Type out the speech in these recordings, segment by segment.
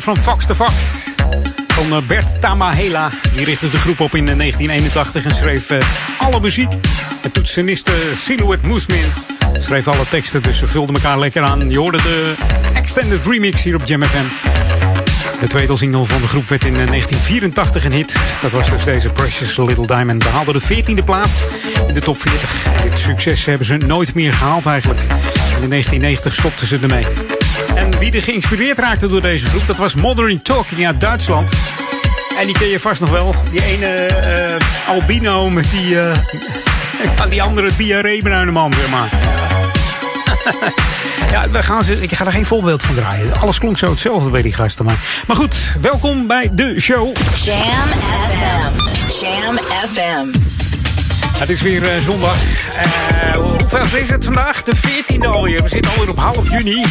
Van Fox the Fox. Van eh, Bert Tamahela. Die richtte de groep op in 1981 en schreef uh, alle muziek. Het toetseniste Silhouette Moosmin schreef alle teksten, dus ze vulden elkaar lekker aan. Je hoorde de extended remix hier op Jam FM. De tweede single van de groep werd in 1984 een hit. Dat was dus deze Precious Little Diamond. Behaalde de 14e plaats in de top 40. Dit succes hebben ze nooit meer gehaald eigenlijk. En in 1990 stopten ze ermee. Er geïnspireerd raakte door deze groep, dat was Modern Talking uit Duitsland. En die ken je vast nog wel. Die ene uh, albino met die, uh, die andere diarreebruine man, zeg maar. ja, we gaan ze, ik ga er geen voorbeeld van draaien. Alles klonk zo hetzelfde bij die gasten. Maar, maar goed, welkom bij de show. Jam FM. Jam FM. Het is weer uh, zondag. Uh, hoeveel is het vandaag? De 14e alweer. We zitten alweer op half juni.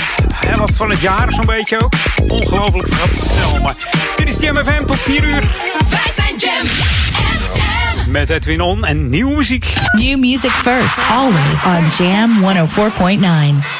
Helft van het jaar zo'n beetje ook. Ongelooflijk het snel. Maar dit is Jam FM tot 4 uur. Wij zijn Jam FM. Met Edwin On en nieuwe muziek. New music first. Always on Jam 104.9.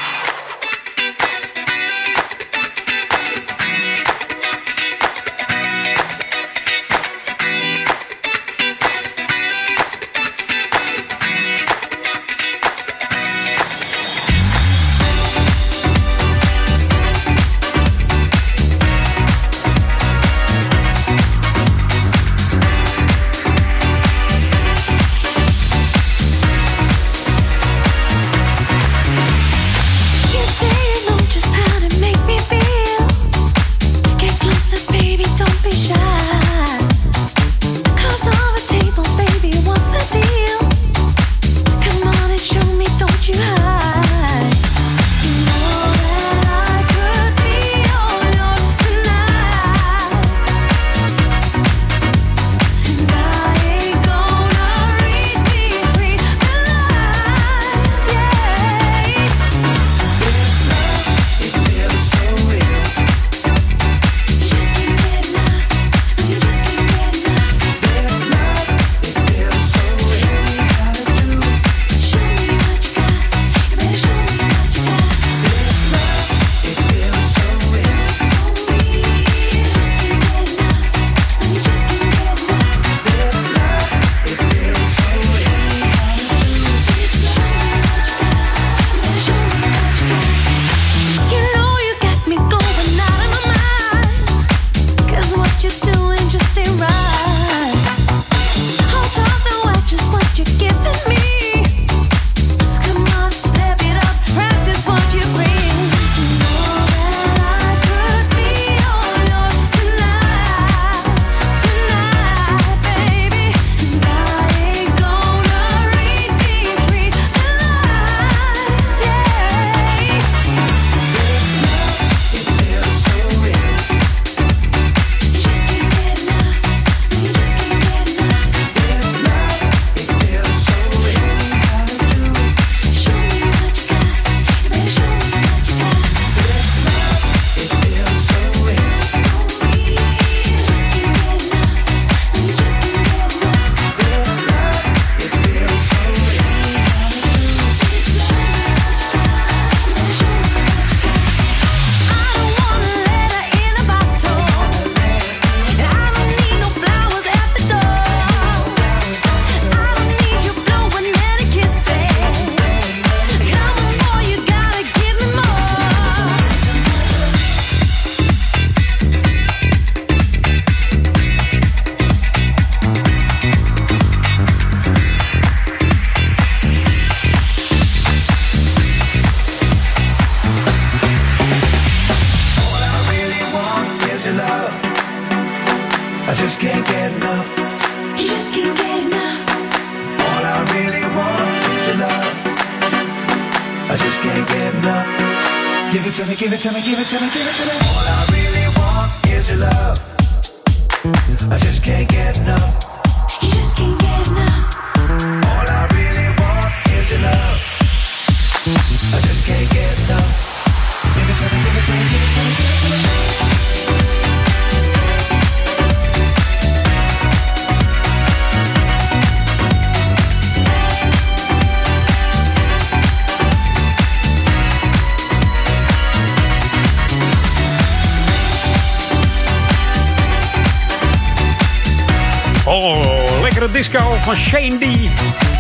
van Shane D.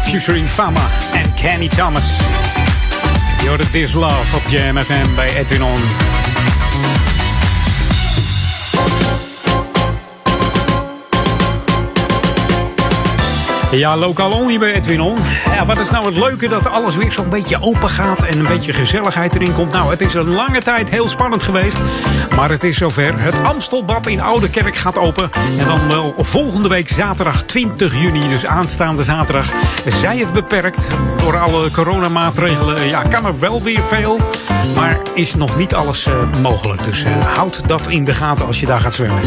Featuring Fama en Kenny Thomas. Je hoort This Love op Jam FM bij Edwin On. Ja, lokaal only bij Edwin On. Ja, wat is nou het leuke dat alles weer zo'n beetje open gaat en een beetje gezelligheid erin komt. Nou, het is een lange tijd heel spannend geweest. Maar het is zover. Het Amstelbad in Oude Kerk gaat open. En dan wel volgende week zaterdag 20 juni, dus aanstaande zaterdag. Zij het beperkt door alle coronamaatregelen. Ja, kan er wel weer veel. Maar is nog niet alles uh, mogelijk. Dus houd dat in de gaten als je daar gaat zwemmen.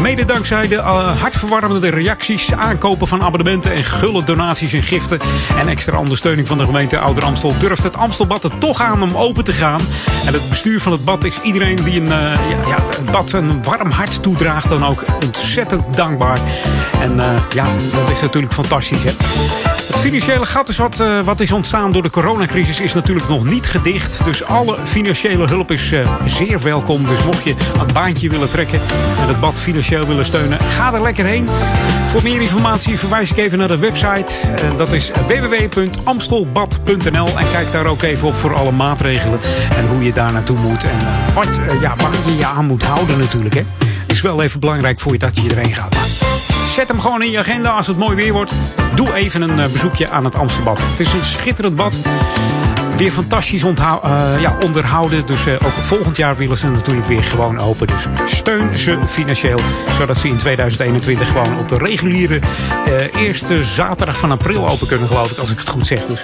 Mede dankzij de hartverwarmende reacties, aankopen van abonnementen en gulle donaties en giften. En extra ondersteuning van de gemeente Ouder Amstel durft het Amstelbad er toch aan om open te gaan. En het bestuur van het bad is iedereen die een, ja, ja, bad een warm hart toedraagt dan ook ontzettend dankbaar. En ja, dat is natuurlijk fantastisch hè. Het financiële gat is wat, uh, wat is ontstaan door de coronacrisis is natuurlijk nog niet gedicht. Dus alle financiële hulp is uh, zeer welkom. Dus mocht je een baantje willen trekken en het bad financieel willen steunen, ga er lekker heen. Voor meer informatie verwijs ik even naar de website. Dat is www.amstelbad.nl en kijk daar ook even op voor alle maatregelen en hoe je daar naartoe moet. En wat, ja, je je aan moet houden natuurlijk. Hè. Het is wel even belangrijk voor je dat je erheen gaat. Zet hem gewoon in je agenda als het mooi weer wordt. Doe even een bezoekje aan het Amsterdam. Het is een schitterend bad. Weer fantastisch uh, ja, onderhouden. Dus uh, ook volgend jaar willen ze natuurlijk weer gewoon open. Dus steun ze financieel. Zodat ze in 2021 gewoon op de reguliere eerste zaterdag van april open kunnen, geloof ik. Als ik het goed zeg. Dus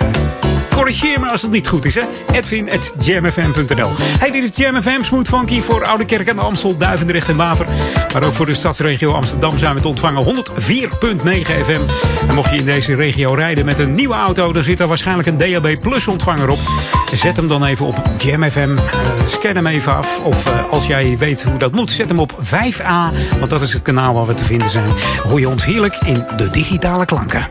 corrigeer me als het niet goed is, hè? Edwin at jamfm.nl. Hey, dit is Jam FM, Smooth Funky voor Oude Kerk en Amstel, Duivendrecht en Waver. Maar ook voor de stadsregio Amsterdam zijn we te ontvangen 104.9 FM. En mocht je in deze regio rijden met een nieuwe auto, dan zit er waarschijnlijk een DAB Plus ontvanger op. Zet hem dan even op Jam FM. Uh, scan hem even af. Of uh, als jij weet hoe dat moet, zet hem op 5A. Want dat is het kanaal waar we te vinden zijn. Hoor je ons heerlijk in de digitale klanken.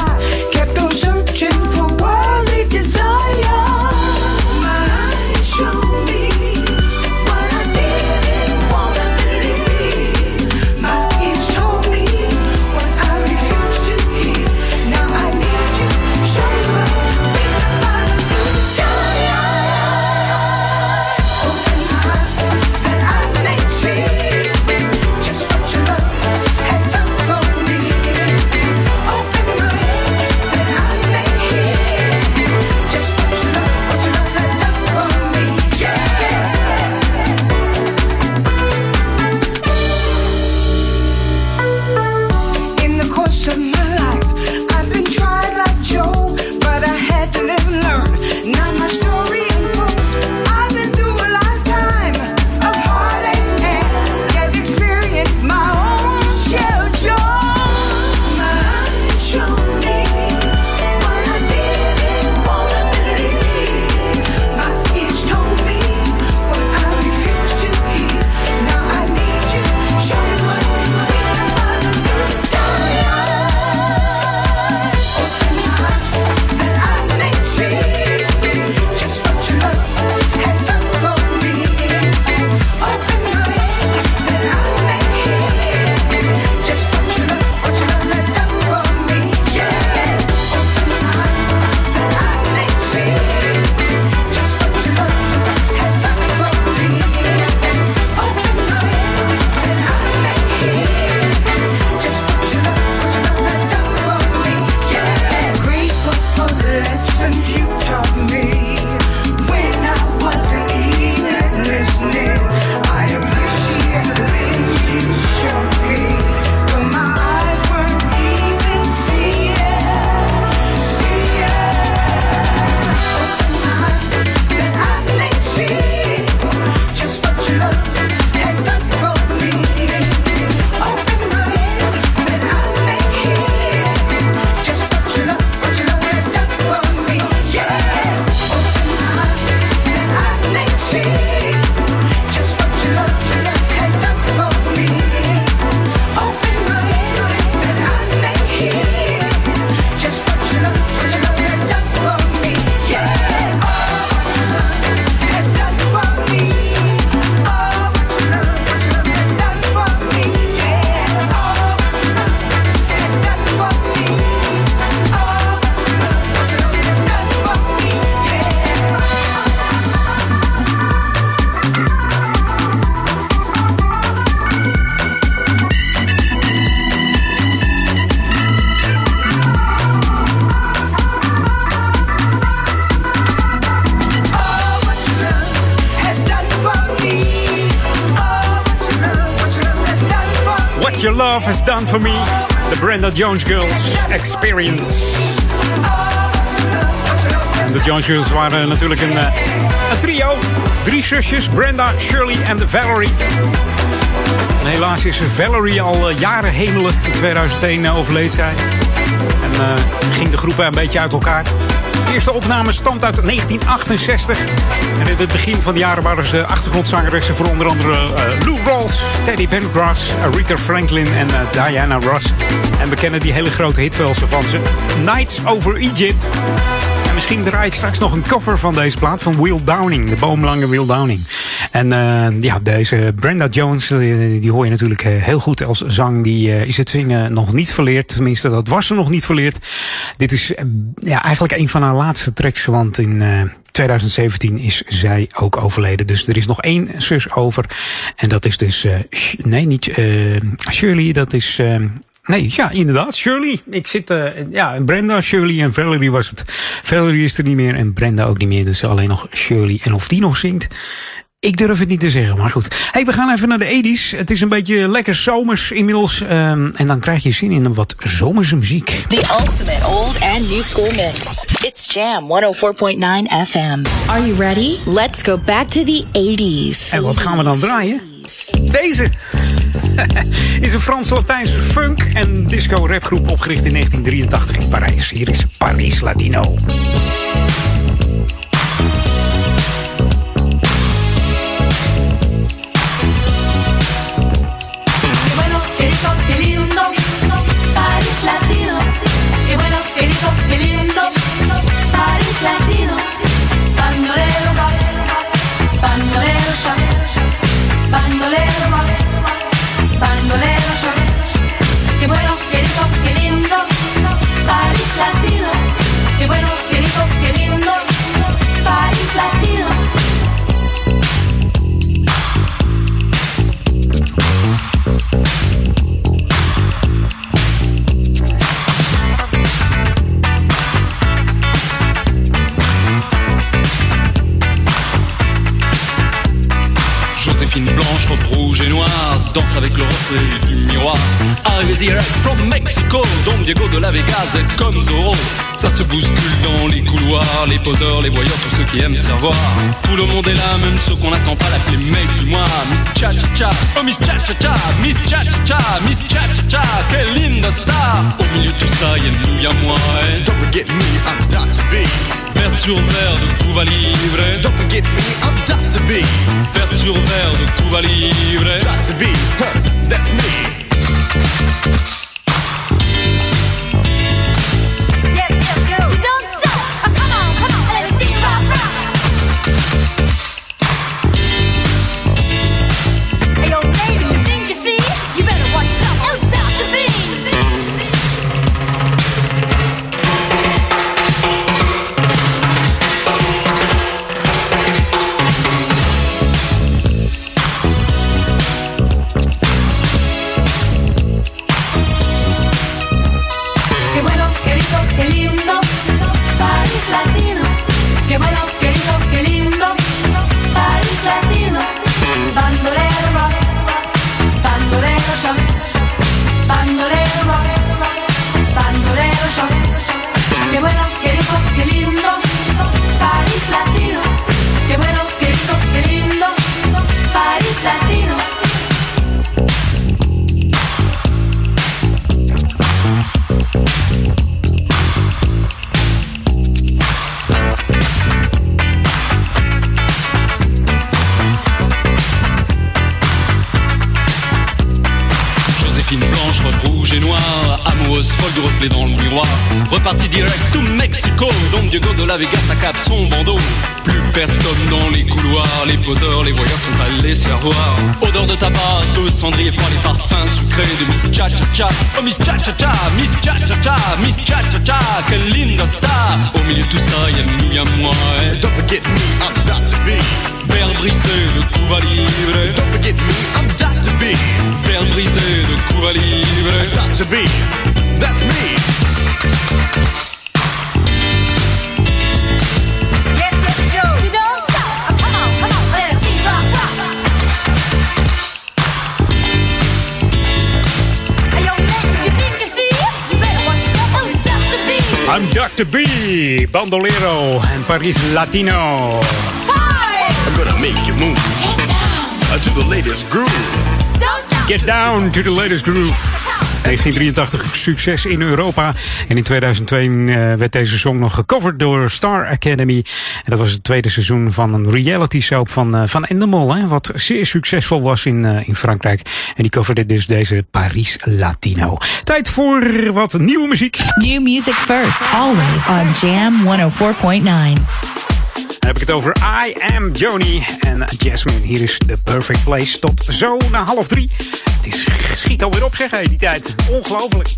Jones Girls Experience. En de Jones Girls waren natuurlijk een, eh, een trio. Drie zusjes, Brenda, Shirley en Valerie. Helaas is Valerie al eh, jaren hemelen. In 2001 eh, overleed zij. En ging de groep een beetje uit elkaar. De eerste opname stamt uit 1968. En in het begin van de jaren waren ze achtergrondzangeressen voor onder andere uh, Lou Rawls, Teddy Pendergrass, Rita Franklin en uh, Diana Ross. En we kennen die hele grote hit van ze. Nights Over Egypt. En misschien draai ik straks nog een cover van deze plaat van Will Downing, de boomlange Will Downing. En uh, ja, deze Brenda Jones, die hoor je natuurlijk heel goed als zang. Die is het zingen nog niet verleerd. Tenminste, dat was ze nog niet verleerd. Dit is ja, eigenlijk een van haar laatste tracks, want in 2017 is zij ook overleden. Dus er is nog één zus over. En dat is dus, uh, nee, niet uh, Shirley, dat is. Uh, Nee, ja, inderdaad. Shirley. Ik zit, ja, Brenda, Shirley en Valerie was het. Valerie is er niet meer en Brenda ook niet meer. Dus alleen nog Shirley. En of die nog zingt, ik durf het niet te zeggen, maar goed. Hey, we gaan even naar de 80s. Het is een beetje lekker zomers inmiddels. Um, en dan krijg je zin in wat zomerse muziek. The ultimate old and new school mix. It's Jam 104.9 FM. Are you ready? Let's go back to the 80s. En wat gaan we dan draaien? Deze is een Frans-Latijnse funk- en disco-rapgroep opgericht in 1983 in Parijs. Hier is Paris Latino. Et noire, danse avec le reflet du miroir. Arrivé direct from Mexico, Don Diego de la Vegas est comme Zorro. Ça se bouscule dans les couloirs, les poseurs, les voyeurs, tous ceux qui aiment se faire voir. Tout le monde est là, même ceux qu'on n'attend pas l'appeler mec du mois. Miss Cha Cha Cha, oh Miss Cha Cha Cha, Miss Cha Cha Cha, Miss Cha Cha Cha, quelle linda star. Au milieu de tout ça, y'a nous, y'a moi. Et... Don't forget me, I'm Dr. B. Vers sur verre de Cuba Libre. Don't forget me, I'm Dr. B. Vers sur verre de Cuba Libre. Dr. B, huh, that's me. De Miss Cha Cha Cha. Oh Miss Cha Cha Cha, Miss Cha Cha Cha, Miss Cha Cha Cha, quelle linda star. Au milieu de tout ça, y'a nous, y'a moi. Don't forget me, I'm Dr. B. Verre brisé de Cuba Libre. Don't forget me, I'm Dr. B. Verre brisé de Cuba Libre. Dr. B, that's me. To be. Bandolero en Paris Latino. I'm gonna make you move Get down. uh, to the latest groove. Get down to the latest groove. 1983 succes in Europa. En in 2002 uh, werd deze song nog gecoverd door Star Academy. En dat was het tweede seizoen van een reality soap van, uh, van Endemol. Hè, wat zeer succesvol was in, uh, in Frankrijk. En die coverde dus deze Paris Latino. Tijd voor wat nieuwe muziek. New music first, always on Jam 104.9. Dan heb ik het over I Am Joni en Jasmine. Hier is The Perfect Place. Tot zo na half drie. Het is, schiet alweer op, zeg, die tijd. Ongelooflijk.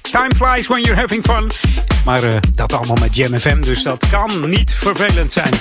Time flies when you're having fun. Maar uh, dat allemaal met Jam FM, dus dat kan niet vervelend zijn.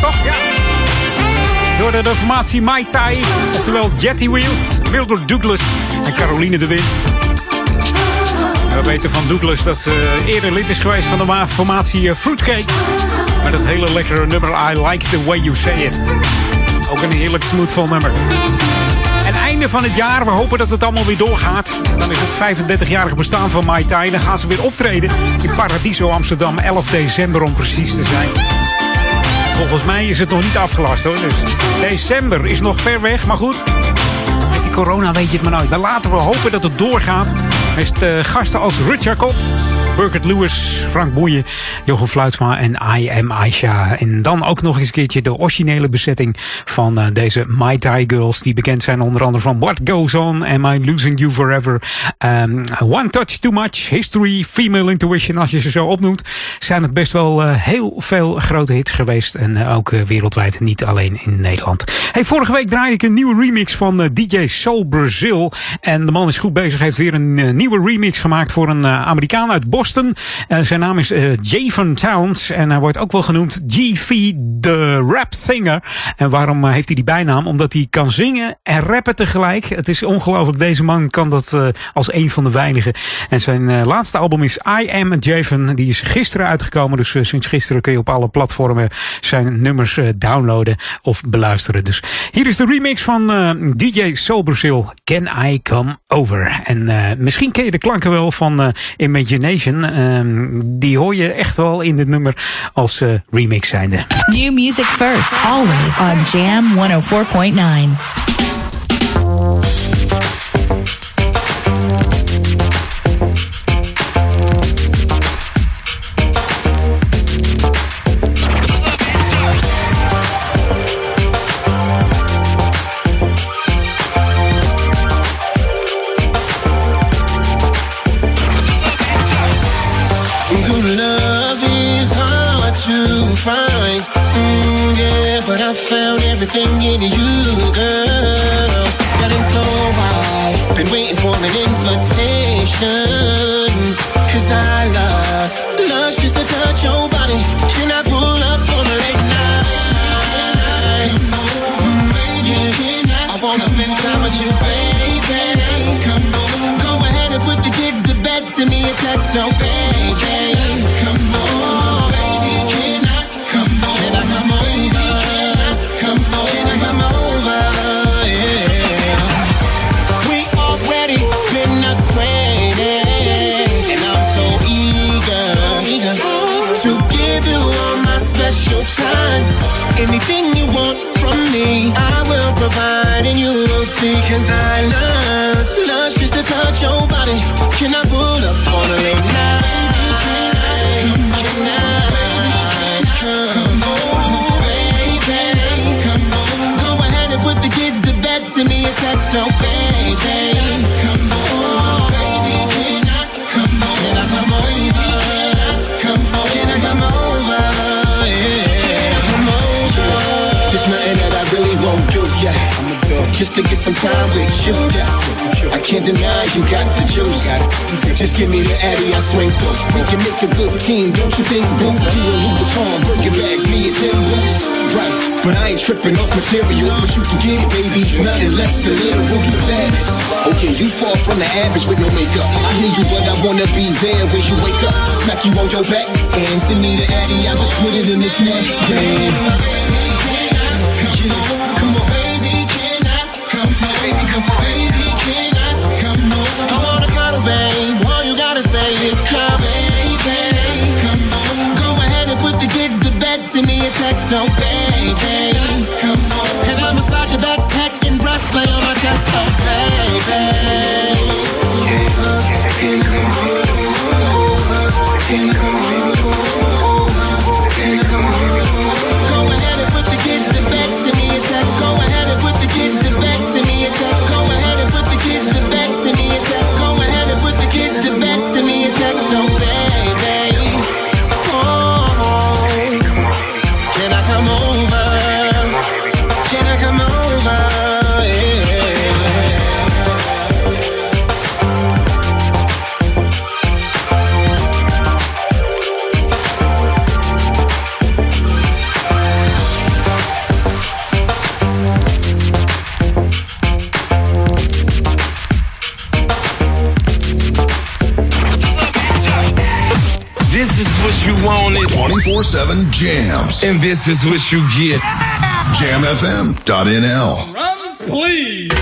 Dat toch? Ja. Door de, de formatie Mai Tai, oftewel Jetty Wheels, Mildred Douglas en Caroline de Wind. En we weten van Douglas dat ze eerder lid is geweest van de ma- formatie eh, Fruitcake. Met het hele lekkere nummer I Like The Way You Say It. Ook een heerlijk smoothvol nummer. En einde van het jaar, we hopen dat het allemaal weer doorgaat. Dan is het 35-jarige bestaan van Mai Tai. Dan gaan ze weer optreden in Paradiso Amsterdam, 11 december om precies te zijn. Volgens mij is het nog niet afgelast hoor. Dus december is nog ver weg, maar goed. Met die corona weet je het maar nooit. Maar laten we hopen dat het doorgaat. Met eh, gasten als Rut Jacob, Burkert Lewis, Frank Boeien, Jochem Fluitsma en I Am Aisha. En dan ook nog eens een keertje de originele bezetting van eh, deze My Tai Girls. Die bekend zijn onder andere van What Goes On, Am I Losing You Forever, um, One Touch Too Much, History, Female Intuition. Als je ze zo opnoemt, zijn het best wel eh, heel veel grote hits geweest. En eh, ook wereldwijd, niet alleen in Nederland. Hey, vorige week draaide ik een nieuwe remix van DJ Soul Brazil. En de man is goed bezig, heeft weer een nieuwe remix gemaakt voor een Amerikaan uit Boston. Eh, zijn naam is eh, Javon Towns en hij wordt ook wel genoemd GV, de rap singer. En waarom eh, heeft hij die bijnaam? Omdat hij kan zingen en rappen tegelijk. Het is ongelooflijk, deze man kan dat als een van de weinigen. En zijn laatste album is I Am Javon. Die is gisteren uitgekomen, dus sinds gisteren kun je op alle platformen zijn nummers downloaden of beluisteren. Dus hier is de remix van DJ Soul Brazil, Can I Come Over? En misschien ken je de klanken wel van eh, Imagination. Ehm, die hoor je echt wel in dit nummer als eh, remix zijnde. New music first, always on Jam 104.9. everything in you, girl. Getting so high. Been waiting for an invitation. Cause I lost. Lost just to touch your body. Can I pull up on a late night? I wanna spend time with you, baby. Go ahead and put the kids to bed. Send me a text, so baby. Anything you want from me, I will provide, and you will see. Cause I lust, lust just to touch your body. Can I Just to get some time with you. I can't deny you got the juice. Just give me the addy, I swing through. We can make a good team, don't you think, boo? You a Louis Vuitton, Birkin bags, me and Tim Right, but I ain't tripping off material, but you can get it, baby. Nothing less than literal, you baddest. Okay, you fall from the average with no makeup. I hear you, but I wanna be there when you wake up. Smack you on your back and send me the addy, I just put it in this neck, babe. Send me a text, oh baby. Come on. And I'll massage your backpack and breast lay on my chest, oh baby. Jams. And this is what you get. JamFM.nl. Please.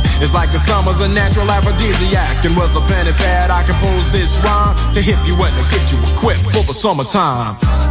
It's like the summer's a natural aphrodisiac. And with a pen and pad, I compose this rhyme to hip you and to get you equipped for the summertime.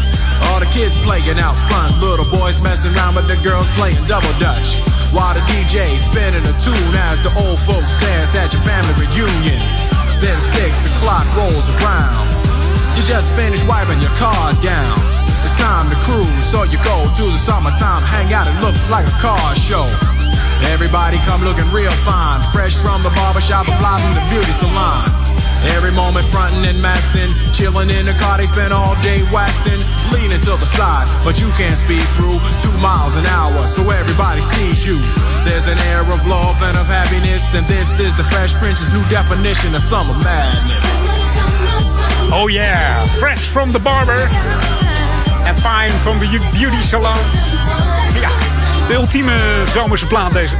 All the kids playing out front, little boys messing around, but the girls playing double dutch. While the DJ spinning a tune as the old folks dance at your family reunion. Then six o'clock rolls around. You just finished wiping your car down. It's time to cruise, so you go to the summertime hangout. It looks like a car show. Everybody come looking real fine, fresh from the barbershop, or fly from the beauty salon. Every moment frontin' and maxin', chillin' in the car, they spend all day waxing, leaning to the side, but you can't speed through two miles an hour, so everybody sees you. There's an air of love and of happiness, and this is the Fresh Prince's new definition of summer madness. Oh yeah, fresh from the barber. En fine from the beauty salon. Ja, de ultieme zomerse plaat deze.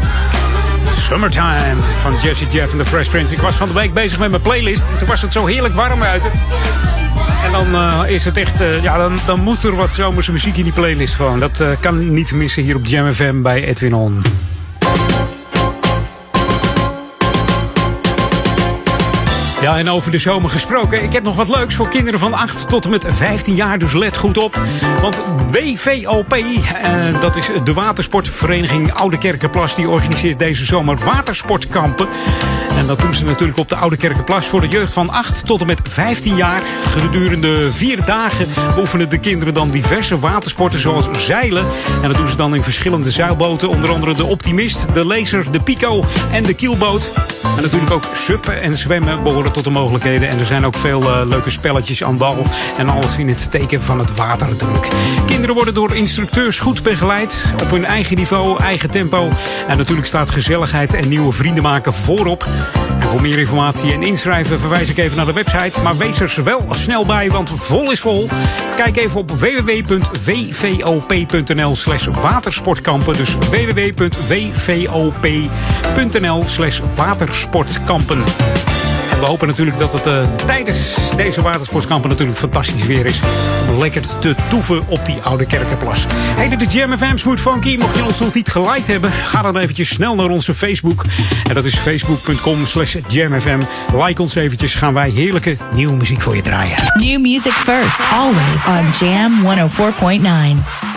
Summertime van Jesse Jeff en de Fresh Prince. Ik was van de week bezig met mijn playlist. En toen was het zo heerlijk warm buiten. En dan eh, is het echt, eh, ja, dan, dan moet er wat zomerse muziek in die playlist gewoon. Dat eh, kan niet missen hier op Jam FM bij Edwin On. Ja, en over de zomer gesproken. Ik heb nog wat leuks voor kinderen van 8 tot en met 15 jaar. Dus let goed op. Want WVOP, eh, dat is de watersportvereniging Oude Kerkenplas... die organiseert deze zomer watersportkampen. En dat doen ze natuurlijk op de Oude Kerkenplas... voor de jeugd van 8 tot en met 15 jaar. Gedurende vier dagen oefenen de kinderen dan diverse watersporten... zoals zeilen. En dat doen ze dan in verschillende zeilboten. Onder andere de Optimist, de Laser, de Pico en de Kielboot. En natuurlijk ook suppen en zwemmen behoren tot de mogelijkheden. En er zijn ook veel eh, leuke spelletjes aan bal. En alles in het teken van het water natuurlijk. Kinderen worden door instructeurs goed begeleid. Op hun eigen niveau, eigen tempo. En natuurlijk staat gezelligheid en nieuwe vrienden maken voorop. En Voor meer informatie en inschrijven verwijs ik even naar de website. Maar wees er wel snel bij, want vol is vol. Kijk even op www.wvop.nl slash watersportkampen. Dus www.wvop.nl slash watersportkampen. We hopen natuurlijk dat het uh, tijdens deze watersportkampen natuurlijk fantastisch weer is. Lekker te toeven op die oude kerkenplas. Hey, is Jam FM Smooth Funky. Mocht je ons nog niet geliked hebben, ga dan eventjes snel naar onze Facebook. En dat is facebook.com slash jamfm. Like ons eventjes, gaan wij heerlijke nieuwe muziek voor je draaien. New music first, always on Jam 104.9.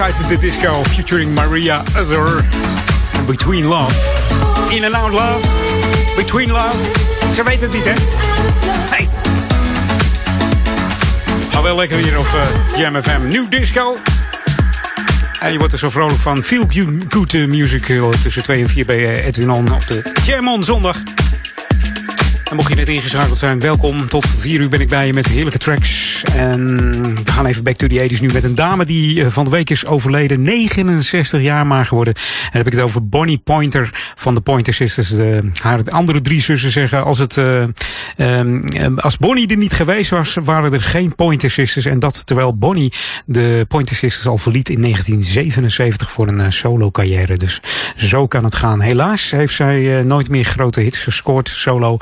Outside the Disco featuring Maria Azur. Between Love. In and Out Love. Between Love. Ze weet het niet, hè? Hey. Wel lekker hier op uh, Jam FM. New Disco. En je wordt er zo vrolijk van. Feel good music uh, tussen 2 en 4 bij Edwin On op de Jam On zondag. En mocht je net ingeschakeld zijn, welkom. Tot 4 uur ben ik bij je met heerlijke tracks. En we gaan even back to the 80s nu met een dame die van de week is overleden. 69 jaar maar geworden. En dan heb ik het over Bonnie Pointer van de Pointer Sisters. De, haar andere drie zussen zeggen, als, het, uh, als Bonnie er niet geweest was, waren er geen Pointer Sisters. En dat terwijl Bonnie de Pointer Sisters al verliet in 1977 voor een solo carrière. Dus zo kan het gaan. Helaas heeft zij uh, nooit meer grote hits gescoord solo.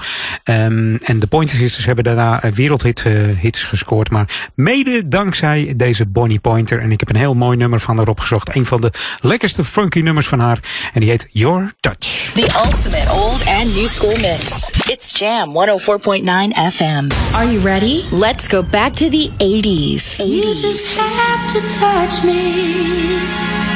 Ehm, en de Pointer Sisters hebben daarna eh, wereldhit eh, hits gescoord. Maar mede dankzij deze Bonnie Pointer. En ik heb een heel mooi nummer van haar opgezocht. Een van de lekkerste funky nummers van haar. En die heet Your Touch. The ultimate old and new school mix. It's Jam 104.9 FM. Are you ready? Let's go back to the 80s. You just have to touch me.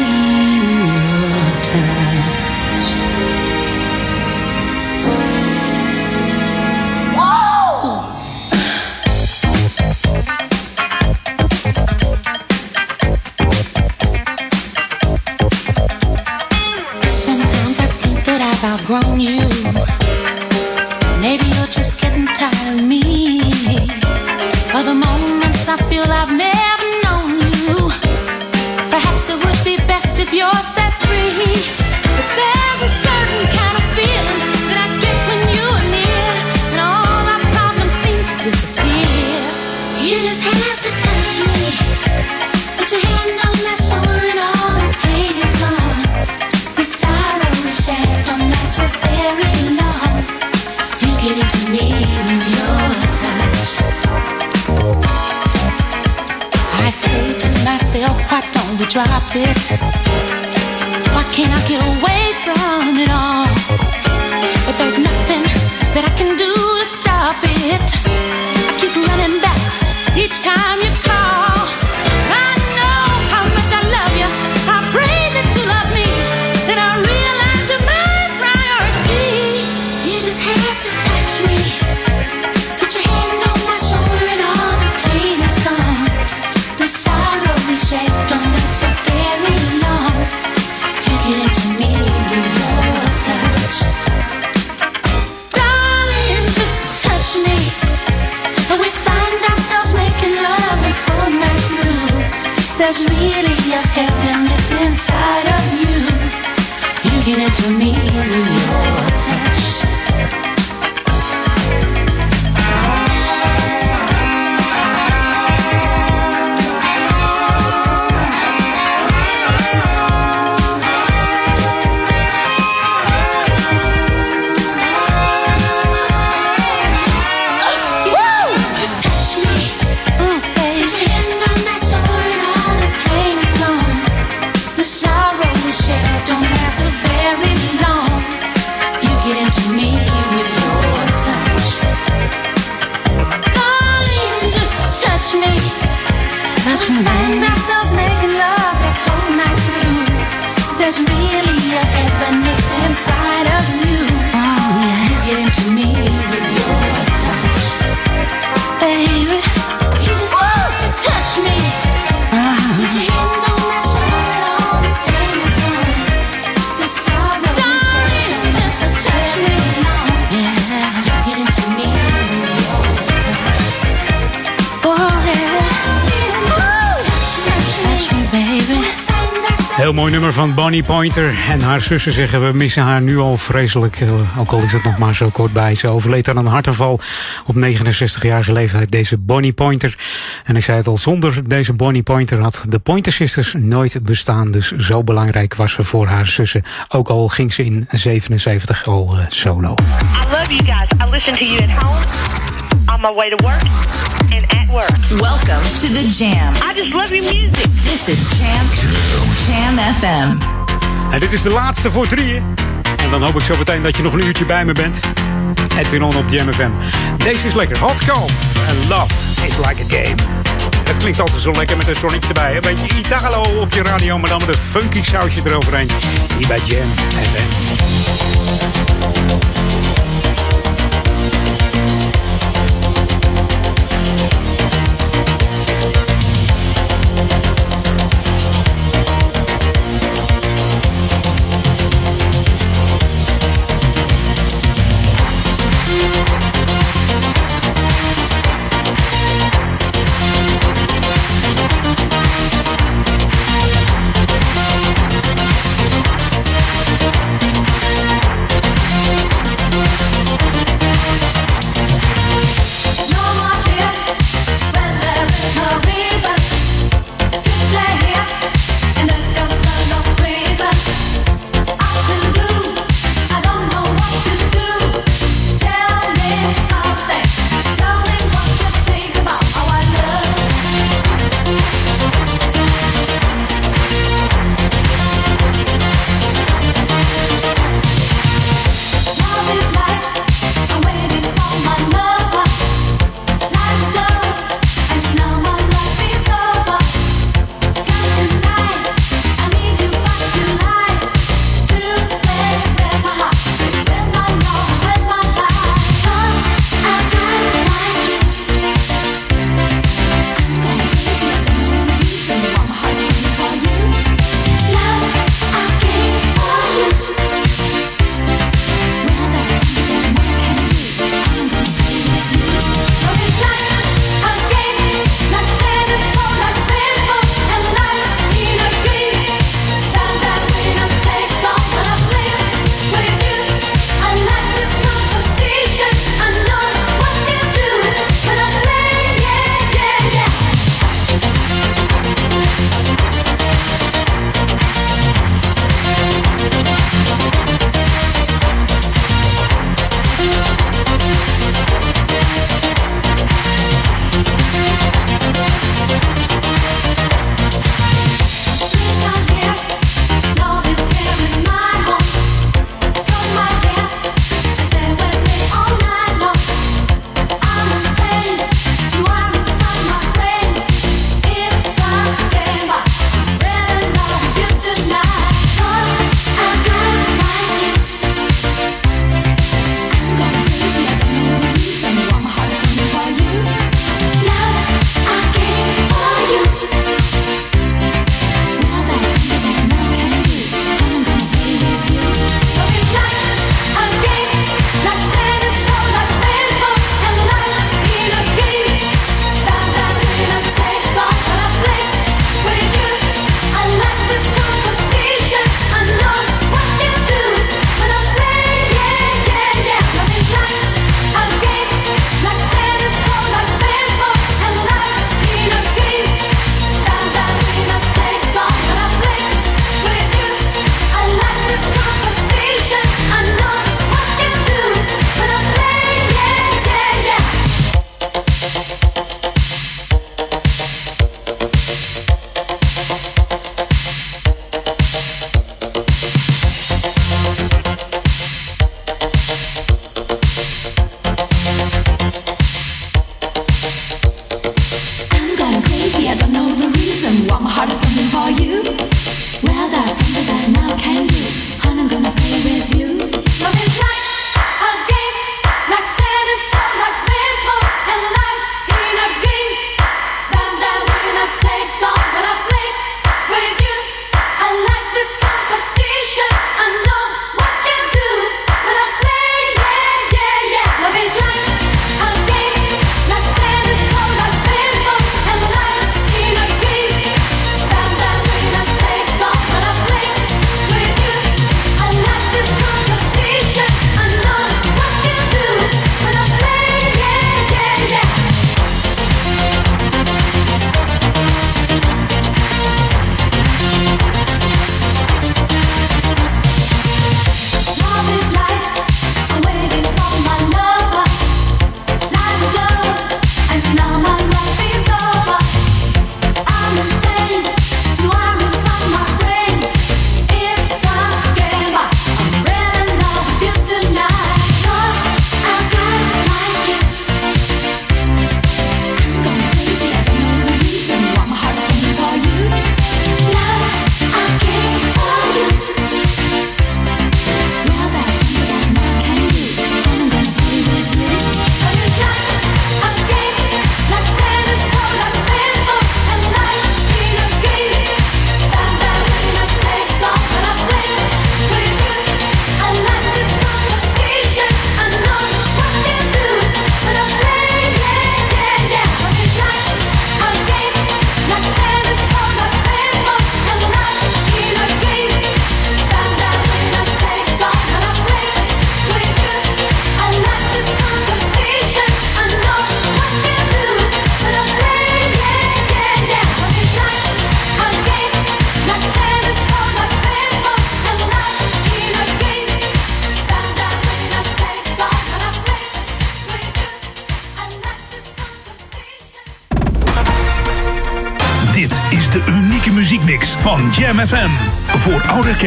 that you. Maybe you're just getting tired of me. Drop it? Why can't I get away van Bonnie Pointer. En haar zussen zeggen we missen haar nu al vreselijk. eh, Ook al is het nog maar zo kort bij. Ze overleed aan een hartaanval op 69-jarige leeftijd. Deze Bonnie Pointer. En ik zei het al, zonder deze Bonnie Pointer had de Pointer Sisters nooit bestaan. Dus zo belangrijk was ze voor haar zussen. Ook al ging ze in 77 al eh, solo. I love you guys. I listen to you at home, on my way to work, and at work. Welcome to the Jam. I just love your music. This is Jam, Jam FM. En dit is de laatste voor drieën. En dan hoop ik zo meteen dat je nog een uurtje bij me bent. Edwin On op JMFM. Deze is lekker. Hot Calls. And love is like a game. Het klinkt altijd zo lekker met een zonnetje erbij. Een beetje Italo op je radio, maar dan met een funky sausje eroverheen. Hier bij Jam FM.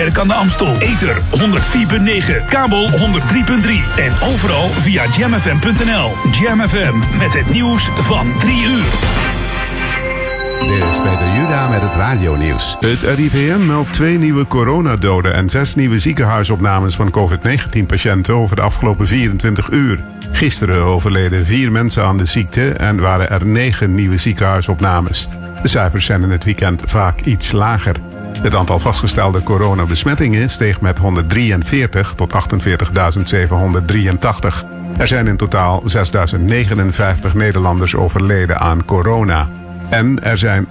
Kerk aan de Amstel. Ether 104.9, kabel 103.3 en overal via jamfm.nl. Jam FM met het nieuws van 3 uur. Dit is Peter Juda met het radionieuws. Het RIVM meldt twee nieuwe coronadoden en zes nieuwe ziekenhuisopnames van COVID-19-patiënten over de afgelopen 24 uur. Gisteren overleden vier mensen aan de ziekte en waren er negen nieuwe ziekenhuisopnames. De cijfers zijn in het weekend vaak iets lager. Het aantal vastgestelde coronabesmettingen steeg met 143 tot 48.783. Er zijn in totaal 6.059 Nederlanders overleden aan corona. En er zijn 11.828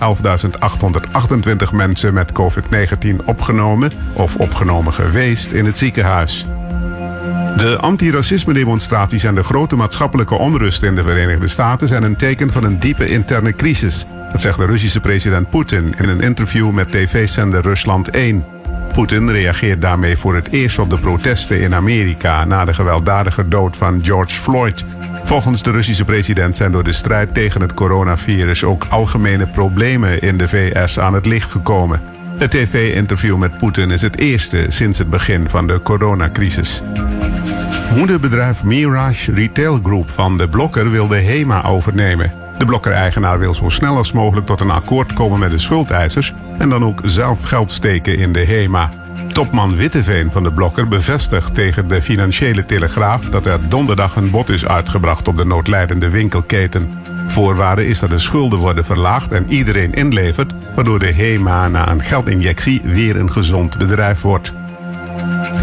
mensen met COVID-19 opgenomen of opgenomen geweest in het ziekenhuis. De antiracisme-demonstraties en de grote maatschappelijke onrust in de Verenigde Staten zijn een teken van een diepe interne crisis. Dat zegt de Russische president Poetin in een interview met tv-zender Rusland 1. Poetin reageert daarmee voor het eerst op de protesten in Amerika na de gewelddadige dood van George Floyd. Volgens de Russische president zijn door de strijd tegen het coronavirus ook algemene problemen in de VS aan het licht gekomen. Het tv-interview met Poetin is het eerste sinds het begin van de coronacrisis. Moederbedrijf Mirage Retail Group van de Blokker wil de HEMA overnemen. De Blokker-eigenaar wil zo snel als mogelijk tot een akkoord komen met de schuldeisers en dan ook zelf geld steken in de HEMA. Topman Witteveen van de Blokker bevestigt tegen de Financiële Telegraaf dat er donderdag een bod is uitgebracht op de noodlijdende winkelketen. Voorwaarde is dat de schulden worden verlaagd en iedereen inlevert, waardoor de HEMA na een geldinjectie weer een gezond bedrijf wordt.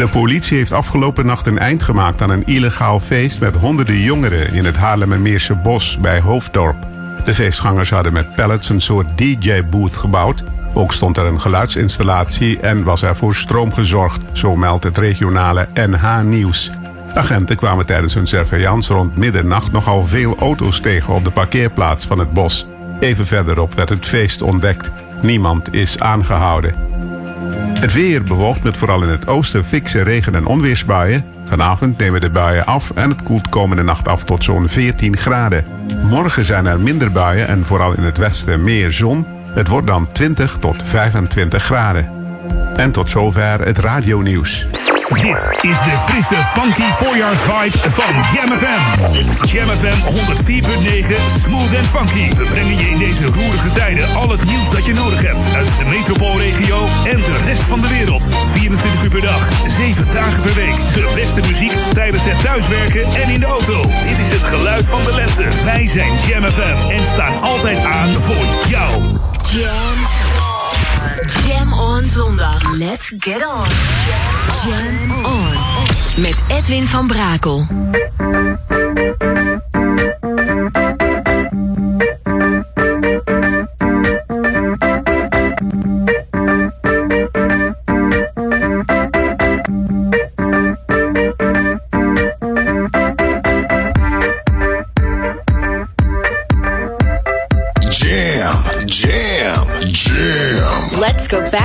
De politie heeft afgelopen nacht een eind gemaakt aan een illegaal feest met honderden jongeren in het Haarlemmermeerse bos bij Hoofddorp. De feestgangers hadden met pallets een soort DJ-booth gebouwd. Ook stond er een geluidsinstallatie en was er voor stroom gezorgd, zo meldt het regionale NH Nieuws. Agenten kwamen tijdens hun surveillance rond middernacht nogal veel auto's tegen op de parkeerplaats van het bos. Even verderop werd het feest ontdekt. Niemand is aangehouden. Het weer bewolkt met vooral in het oosten fikse regen- en onweersbuien. Vanavond nemen de buien af en het koelt komende nacht af tot zo'n 14 graden. Morgen zijn er minder buien en vooral in het westen meer zon. Het wordt dan 20 tot 25 graden. En tot zover het radionieuws. Dit is de frisse, funky voorjaarsvibe van Jam FM. Jam FM 104.9, smooth en funky. We brengen je in deze roerige tijden al het nieuws dat je nodig hebt. Uit de metropoolregio en de rest van de wereld. 24 uur per dag, 7 dagen per week. De beste muziek tijdens het thuiswerken en in de auto. Dit is het geluid van de lente. Wij zijn Jam FM en staan altijd aan voor jou. Jam. Jam on zondag. Let's get on. Jam on. Met Edwin van Brakel. Go back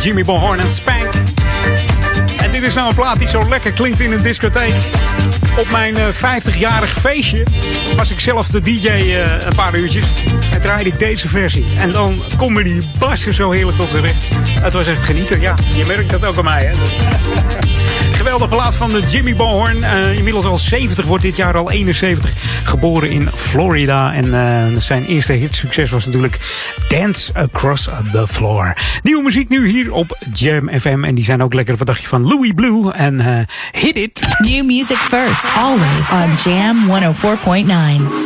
Jimmy Bohorn en Spank. En dit is nou een plaat die zo lekker klinkt in een discotheek. Op mijn eh, 50-jarig feestje was ik zelf de DJ eh, een paar uurtjes. En draaide ik deze versie. En dan komen die bassen zo heerlijk tot z'n recht. Het was echt genieten. Ja, je merkt dat ook aan mij. Hè? Geweldige plaat van de Jimmy Bohorn. Eh, inmiddels al 70, wordt dit jaar al 71. Geboren in Florida. En eh, zijn eerste hitsucces was natuurlijk Dance Across the Floor. Nieuwe muziek nu hier op Jam FM. En die zijn ook lekker. Wat dacht je van Louis Blue en eh, Hit It. New music first, always on Jam 104.9.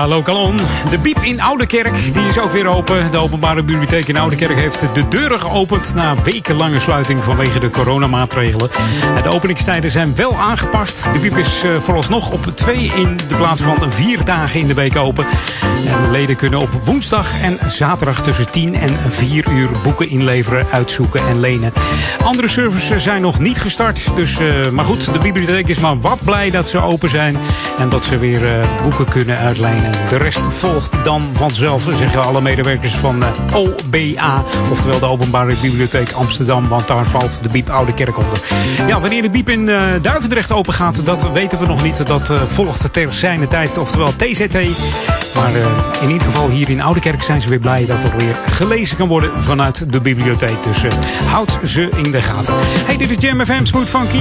Ja, Lokalon. De Biep in Oudekerk, die is ook weer open. De openbare bibliotheek in Oudekerk heeft de deuren geopend na wekenlange sluiting vanwege de coronamaatregelen. De openingstijden zijn wel aangepast. De Biep is eh, vooralsnog op twee in de plaats van vier dagen in de week open. En de leden kunnen op woensdag en zaterdag tussen 10 en 4 uur boeken inleveren, uitzoeken en lenen. Andere services zijn nog niet gestart. Dus, eh, maar goed, de bibliotheek is maar wat blij dat ze open zijn. En dat ze weer eh, boeken kunnen uitlenen En de rest volgt dan vanzelf, zeggen alle medewerkers van eh, OBA. Oftewel de Openbare Bibliotheek Amsterdam. Want daar valt de Biep Oude Kerk onder. Ja, wanneer de Biep in eh, Duivendrecht open gaat, dat weten we nog niet. Dat eh, volgt ter zijne tijd, oftewel TZT. Maar eh, in ieder geval hier in Oudekerk zijn ze weer blij dat er weer gelezen kan worden vanuit de bibliotheek. Dus eh, houd ze in de gaten. Hey, dit is Jam FM Smooth Funky.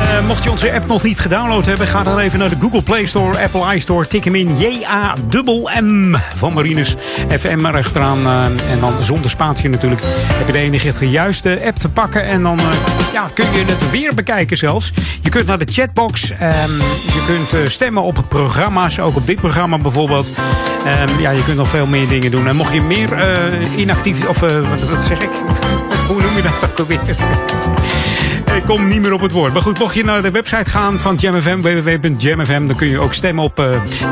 Eh, mocht je onze app nog niet gedownload hebben, ga dan even naar de Google Play Store, Apple iStore. Tik hem in J-A-M van Marines FM erachteraan. en dan zonder spatie natuurlijk. Heb je de enige juiste app te pakken. En dan ja, kun je het weer bekijken zelfs. Je kunt naar de chatbox. ehm, je kunt eh, stemmen op programma's. Ook op dit programma bijvoorbeeld. Ehm, ja, je kunt nog veel meer dingen doen. En mocht je meer eh, inactief... Of eh, wat, zeg ik? Hoe noem je dat ook alweer? Ik kom niet meer op het woord. Maar goed, mocht je naar de website gaan van JamFM, www.jamfm, dan kun je ook stemmen op eh,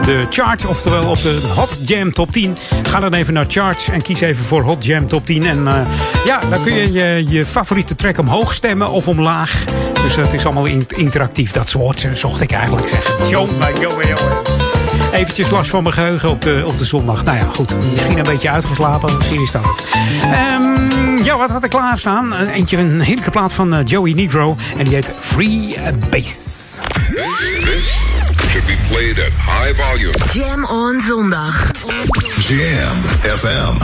de chart, oftewel op de Hot Jam Top 10. Ga dan even naar charts en kies even voor Hot Jam Top 10. En eh, ja, dan kun je, je je favoriete track omhoog stemmen of omlaag. Dus het is allemaal in- interactief. Dat soort zocht ik eigenlijk zeggen. Jongen, jongen, jongen. Eventjes last van mijn geheugen op de, op de zondag. Nou ja, goed. Misschien een beetje uitgeslapen. Misschien is dat het. Ehm, ja, wat had ik klaarstaan? Een- Eentje, een heerlijke plaat van eh, Joey Negro. En die heet Free Bass. This should be played at high volume. Jam on zondag. Jam FM.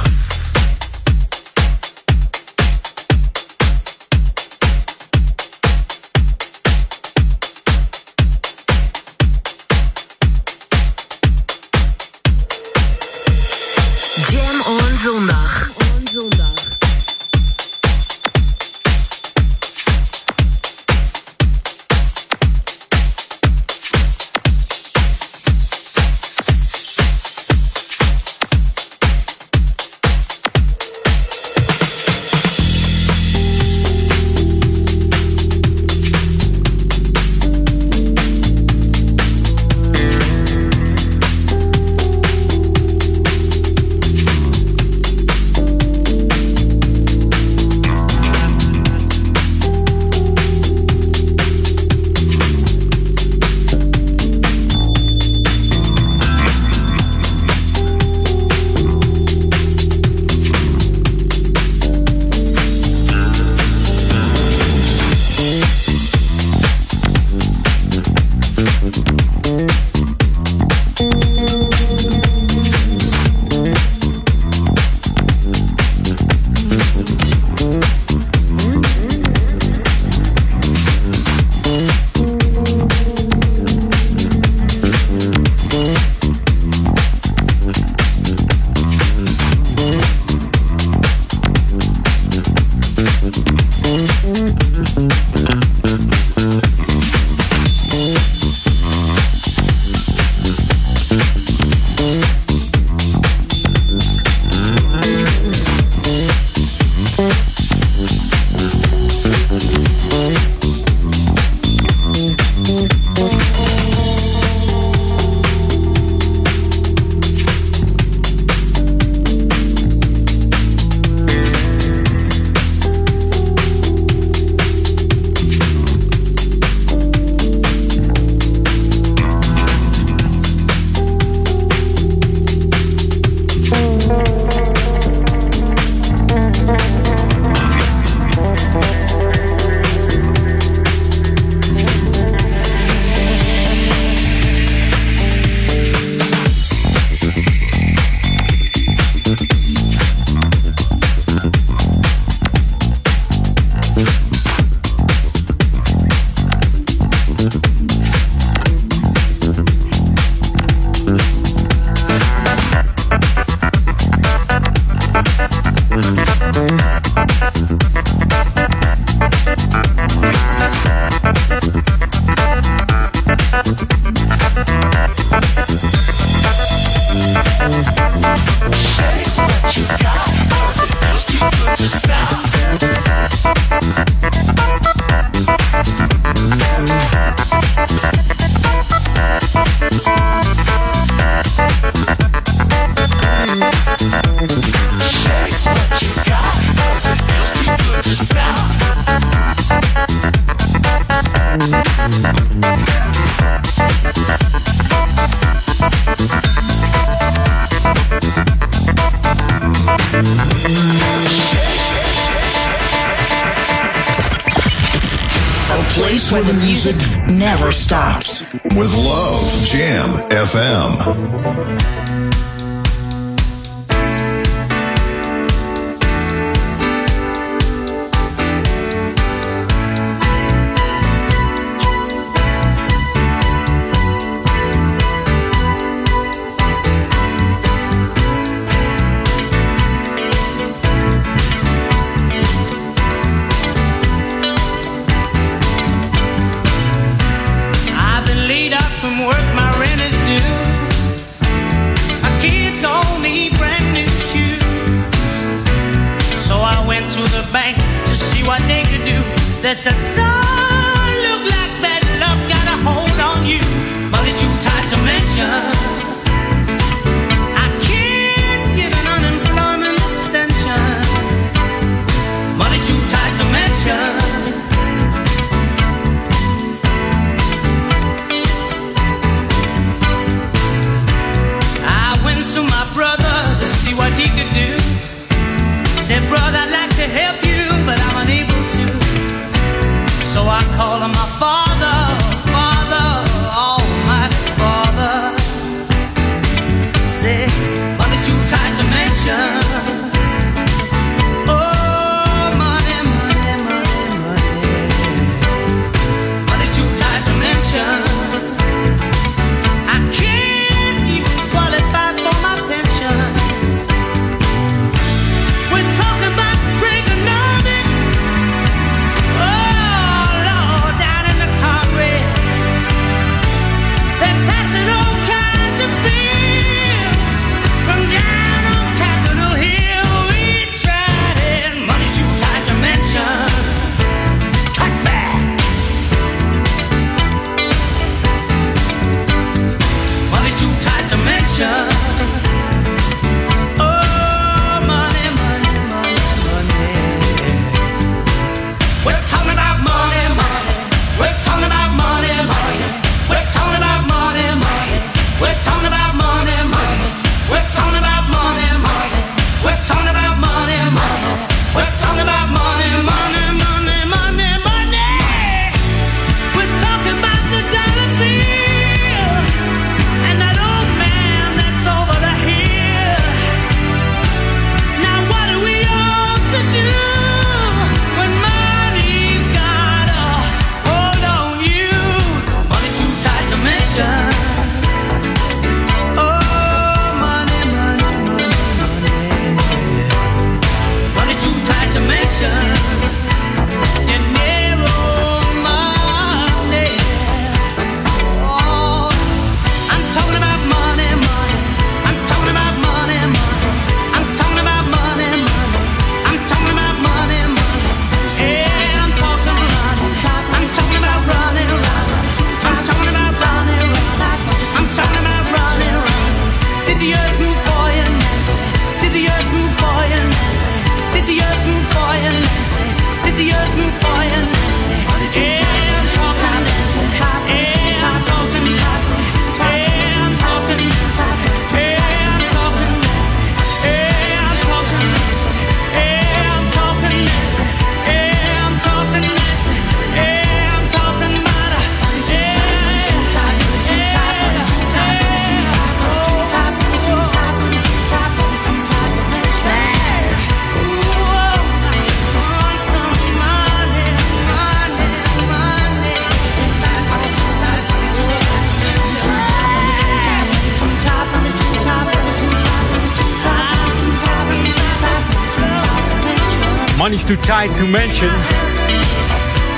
Shy to Mention.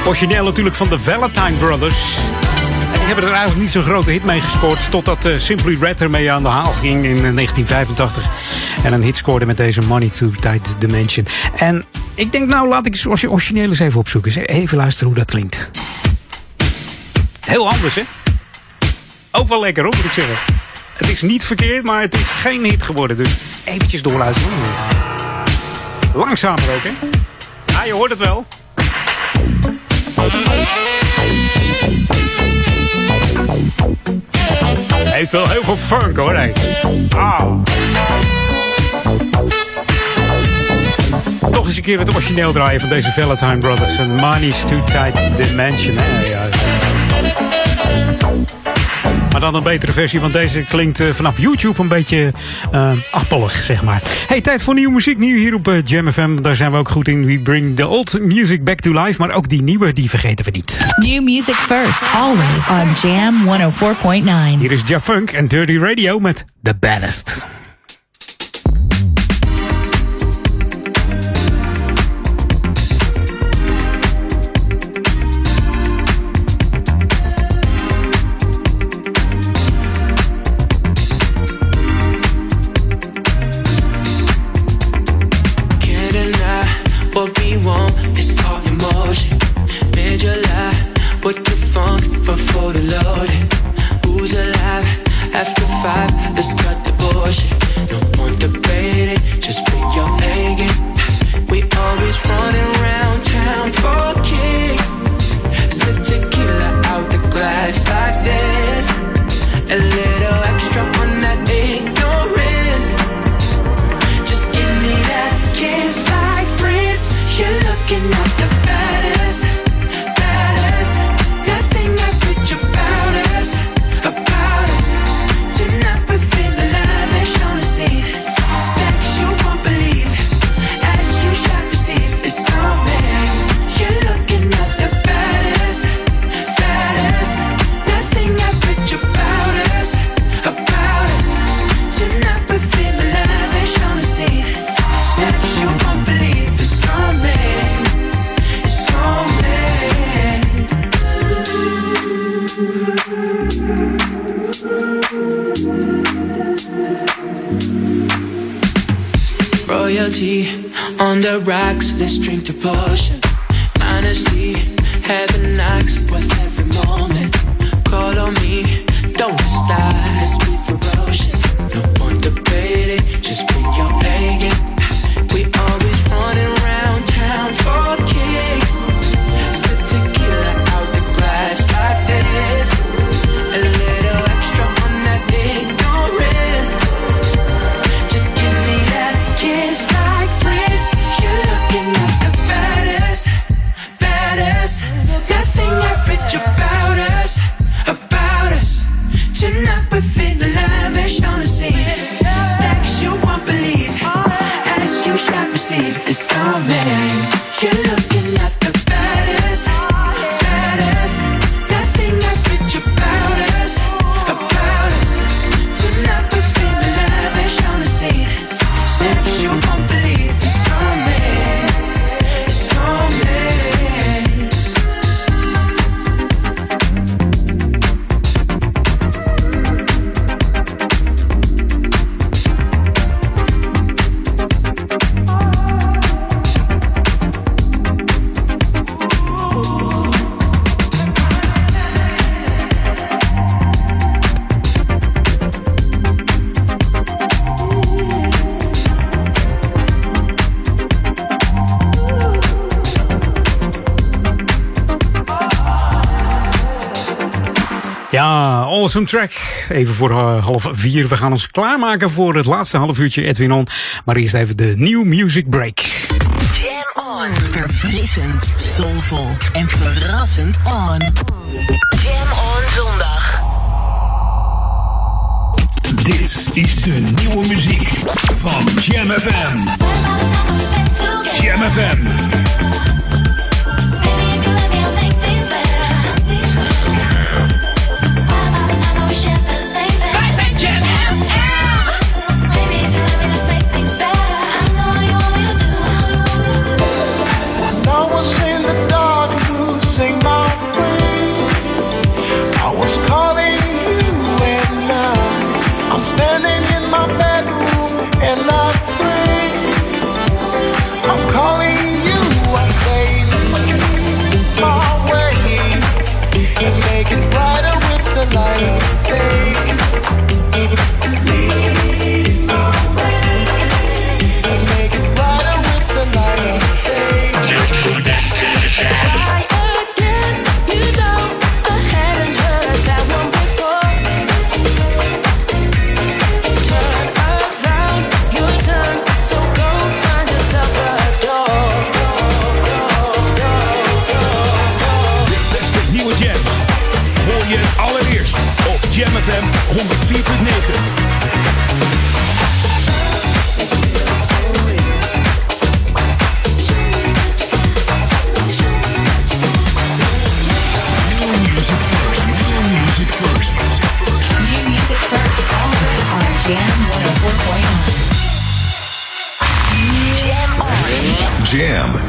Origineel natuurlijk van de Valentine Brothers. En die hebben er eigenlijk niet zo'n grote hit mee gescoord. Totdat uh, Simply Red ermee aan de haal ging in eh, 1985. En een hit scoorde met deze Money to Tight Dimension. En ik denk, nou laat ik het origineel eens even opzoeken. Even luisteren hoe dat klinkt. Heel anders, hè? Ook wel lekker, hoor, moet ik zeggen. Het is niet verkeerd, maar het is geen hit geworden. Dus eventjes doorluisteren. Langzamer ook, hè? Je hoort het wel. Hij heeft wel heel veel funk hoor, hij. Ah. Toch eens een keer het origineel draaien van deze Valentine Brothers. En Money's Too Tight Dimension dan een betere versie, want deze klinkt uh, vanaf YouTube een beetje uh, appelig, zeg maar. Hey, tijd voor nieuwe muziek. Nieuw hier op uh, Jam FM. Daar zijn we ook goed in. We bring the old music back to life. Maar ook die nieuwe, die vergeten we niet. New music first, always on Jam 104.9. Hier is Jeff Funk en Dirty Radio met The Baddest. Awesome track. Even voor uh, half vier. We gaan ons klaarmaken voor het laatste half uurtje Edwin On. Maar eerst even de New Music Break. Jam on. Verfrissend, soulvol en verrassend on. Jam on zondag. Dit is de nieuwe muziek van Jam FM. Jam FM.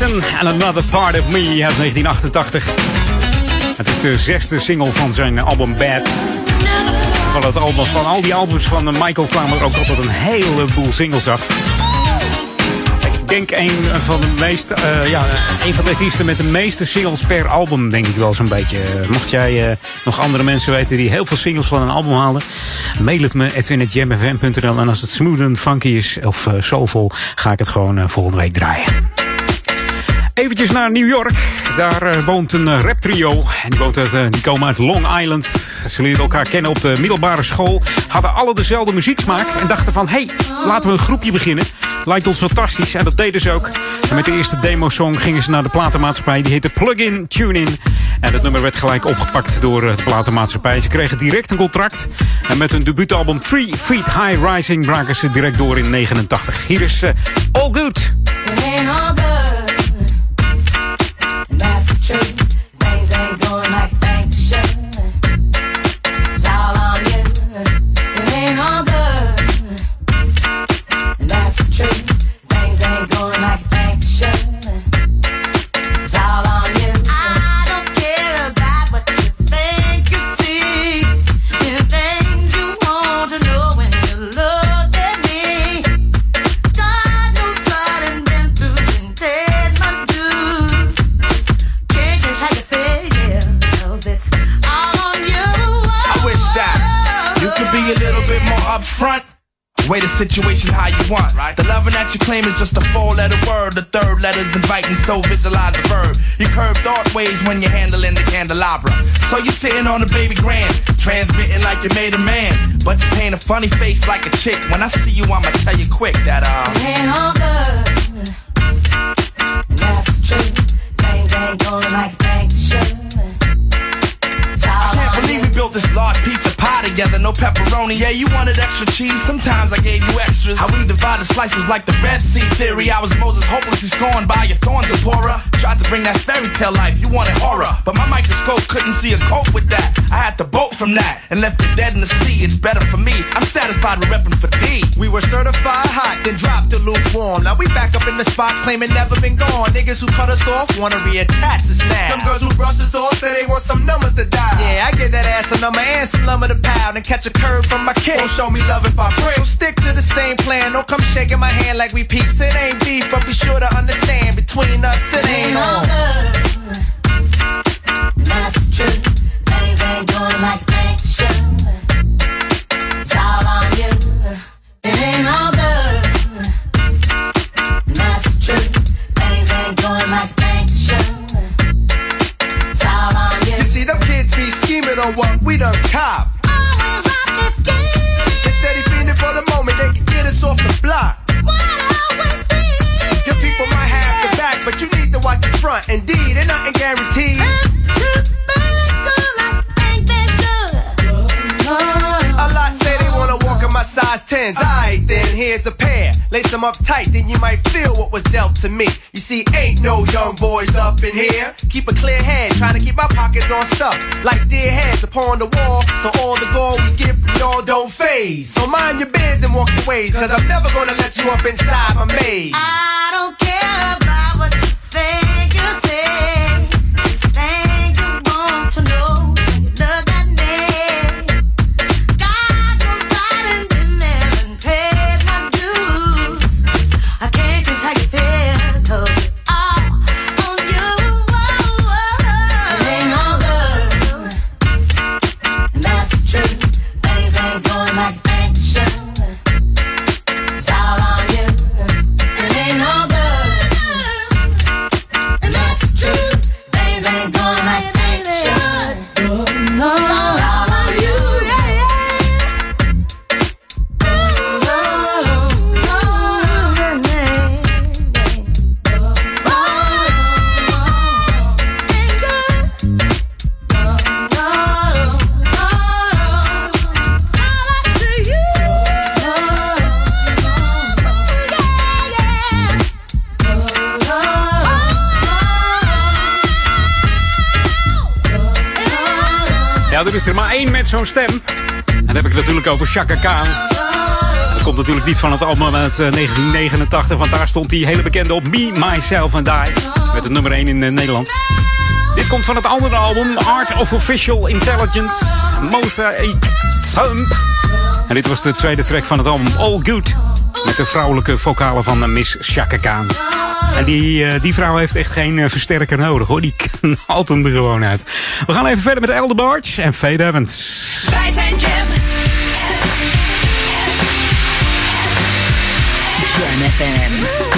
Jackson and Another Part of Me uit 1988. Het is de zesde single van zijn album Bad. Van, het album, van al die albums van Michael kwamen er ook altijd een heleboel singles af. Ik denk een van de meest, eh, ja, een van de artiesten met de meeste singles per album, denk ik wel zo'n beetje. Mocht jij eh, nog andere mensen weten die heel veel singles van een album halen, mail het me, edwin.jamfm.nl. En als het smooth en funky is, of uh, ga ik het gewoon volgende week draaien. Eventjes naar New York. Daar uh, woont een uh, raptrio. En die, woont uit, uh, die komen uit Long Island. Ze leerden elkaar kennen op de middelbare school. Hadden alle dezelfde muzieksmaak. En dachten van, hey, laten we een groepje beginnen. Lijkt ons fantastisch. En dat deden ze ook. En met de eerste demo-song gingen ze naar de platenmaatschappij. Die heette Plug-in, Tune-in. En dat nummer werd gelijk opgepakt door de platenmaatschappij. Ze kregen direct een contract. En met hun debuutalbum Three Feet High Rising braken ze direct door in 89. Hier is All Good. So visualize the verb. You curve thought ways when you're handling the candelabra. So you're sitting on a baby grand, transmitting like you made a man. But you paint a funny face like a chick. When I see you, I'ma tell you quick that, uh. It ain't all good. That's true. Things ain't going like this large pizza pie together, no pepperoni. Yeah, you wanted extra cheese, sometimes I gave you extras. How we divided slices like the Red Sea theory. I was Moses hopelessly scorned by your thorns, Zipporah. Tried to bring that fairy tale life, you wanted horror. But my microscope couldn't see a cope with that. I had to bolt from that and left it dead in the sea. It's better for me. I'm satisfied with repping for D. We were certified hot, then dropped the lukewarm. Now we back up in the spot, claiming never been gone. Niggas who cut us off wanna reattach us now. Them girls who brush us off say they want some numbers to die. Yeah, I get that ass a number and some lumber the pound and catch a curve from my kid. Won't show me love if I break. So stick to the same plan. Don't come shaking my hand like we peeps. It ain't beef, but be sure to understand between us it ain't on. good. That's true. Things ain't going like they should. It's all on you. It ain't on what we done cop. Instead of fiending for the moment, they can get us off the block. Your people might have the back, but you need to watch the front. Indeed, ain't nothing guaranteed. Size 10s. Alright, then here's a pair. Lace them up tight, then you might feel what was dealt to me. You see, ain't no young boys up in here. Keep a clear head, trying to keep my pockets on stuff. Like dear heads upon the wall, so all the gold we get from y'all don't phase. So mind your biz and walk your ways, cause I'm never gonna let you up inside my maze. I don't care about what you think Ja, er is er maar één met zo'n stem. En dan heb ik het natuurlijk over Chaka Khan. Dat komt natuurlijk niet van het album uit eh, 1989, want daar stond die hele bekende op Me, Myself and I. Met het nummer 1 in eh, Nederland. Dit komt van het andere album, Art of Official Intelligence, Mosaic Thump. En dit was de tweede track van het album All Good. Met de vrouwelijke vocalen van eh, Miss Chaka Khan. En die, eh, die vrouw heeft echt geen eh, versterker nodig hoor. Die knalt hem er gewoon uit. We gaan even verder met Elder Barge en Fade Evans. Wij zijn Jam. Jam FM.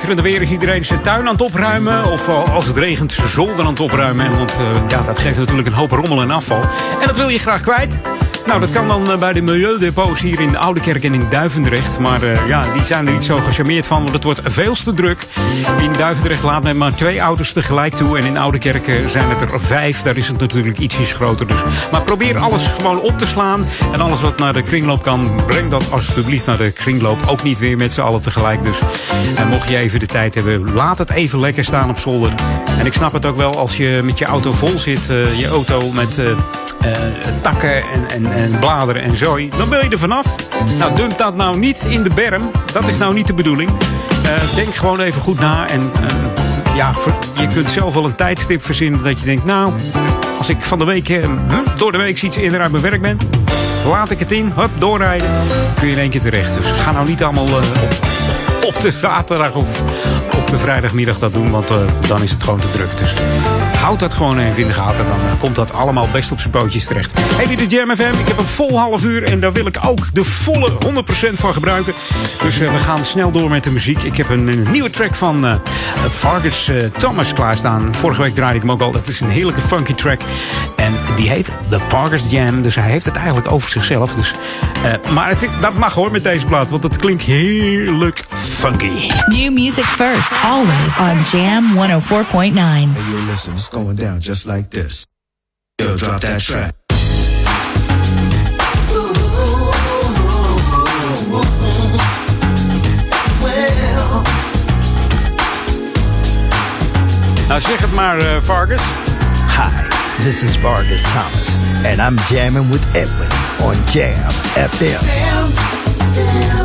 Schitterende weer is iedereen zijn tuin aan het opruimen. Of eh, als het regent zijn zolder aan het opruimen. Want eh, ja, dat geeft natuurlijk een hoop rommel en afval. En dat wil je graag kwijt. Nou, dat kan dan eh, bij de milieudepots hier in de Oude Kerk en in Duivendrecht. Maar eh, ja, die zijn er niet zo gecharmeerd van, want het wordt veel te druk. In Duivendrecht laat men maar twee auto's tegelijk toe. En in Oude Kerk eh, zijn het er vijf. Daar is het natuurlijk ietsjes groter. Dus. Maar probeer alles gewoon op te slaan. En alles wat naar de kringloop kan, breng dat alsjeblieft naar de kringloop. Ook niet weer met z'n allen tegelijk. Dus en mocht je even de tijd hebben, laat het even lekker staan op zolder. En ik snap het ook wel als je met je auto vol zit. je auto met takken en, en, en bladeren en zooi. Dan wil je er vanaf. Nou, dump dat nou niet in de berm. Dat is nou niet de bedoeling. Eh, denk gewoon even goed na. En eh, ja, je kunt zelf wel een tijdstip verzinnen dat je denkt... Nou, als ik van de week eh, hm, door de week iets eerder uit mijn werk ben... Laat ik het in, hup, doorrijden. Kun je in één keer terecht. Dus ga nou niet allemaal eh, op, de zaterdag of op de vrijdagmiddag dat doen. Want eh, dan is het gewoon te druk. Dus houd dat gewoon even in de gaten. Dan eh, komt dat allemaal best op zijn pootjes terecht. Hey, dit is Jam FM. Ik heb een vol half uur. En daar wil ik ook de volle 100% van gebruiken. Dus eh, we gaan snel door met de muziek. Ik heb een, nieuwe track van eh Vargas Thomas klaarstaan. Vorige week draaide ik hem ook al. Dat is een heerlijke funky track. En die heet The Vargas Jam. Dus hij heeft het eigenlijk over zichzelf. Dus, eh, maar het, dat mag hoor met deze plaat. Want het klinkt heerlijk funky. New music first, always on Jam 104.9. Hey, yo, listen, it's going down just like this. Yo, drop that track. Nou zeg het maar, eh, Vargas. Hi, this is Vargas Thomas, and I'm jamming with Edwin on Jam FM. Jam, jam,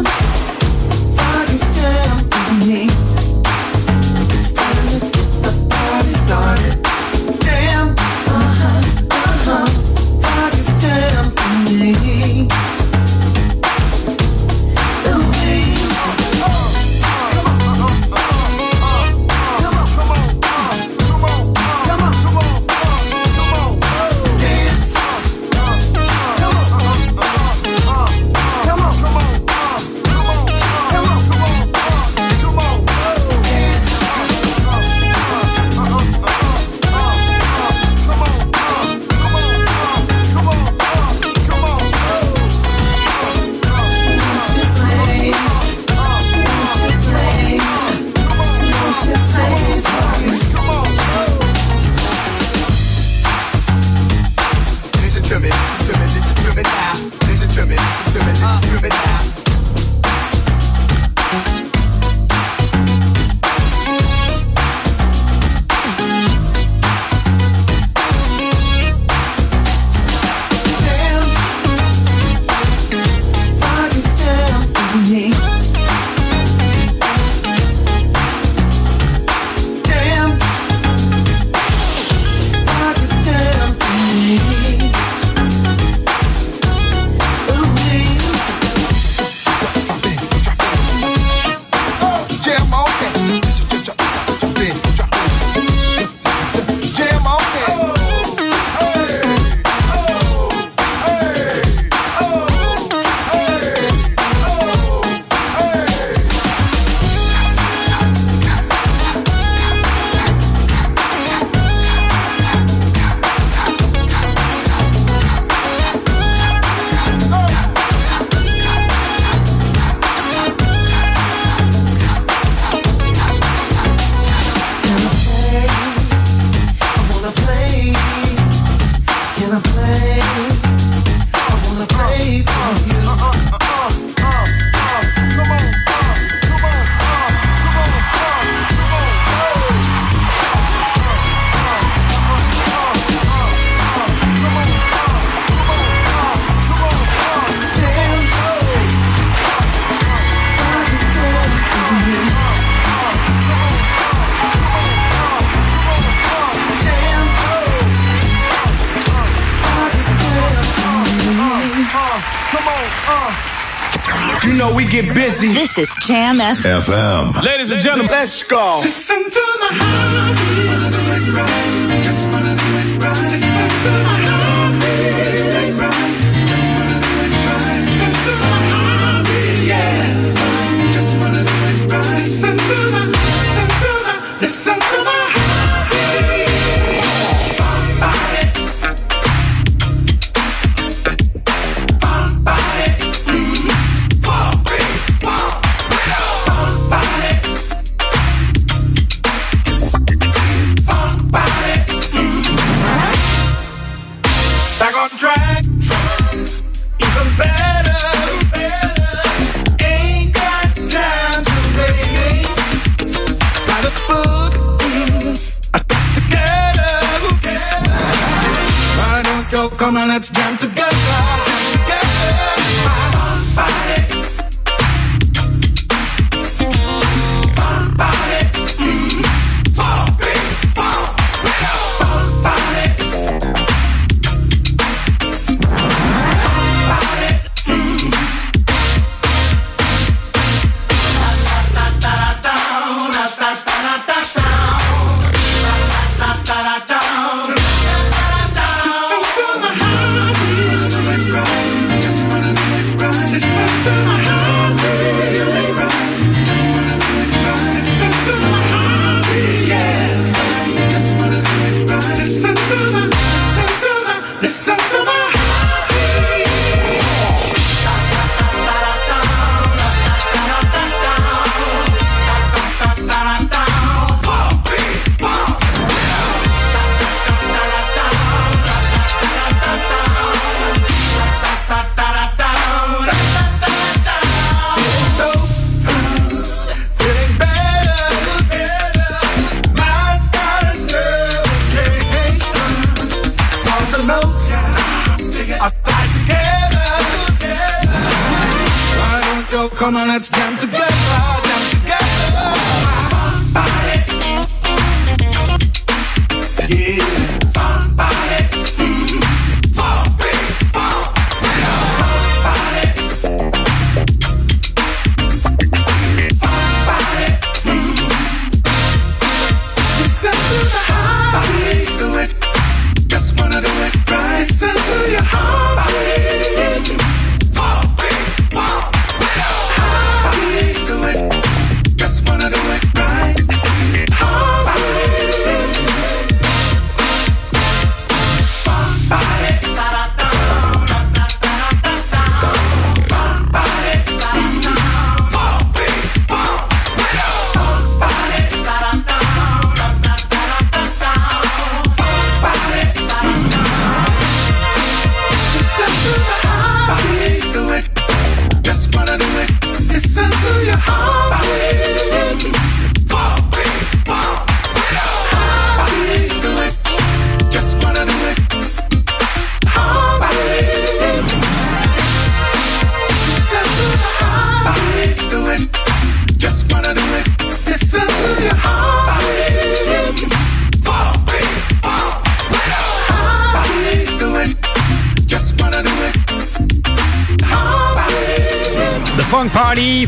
FM. FM. Ladies and gentlemen, let's go.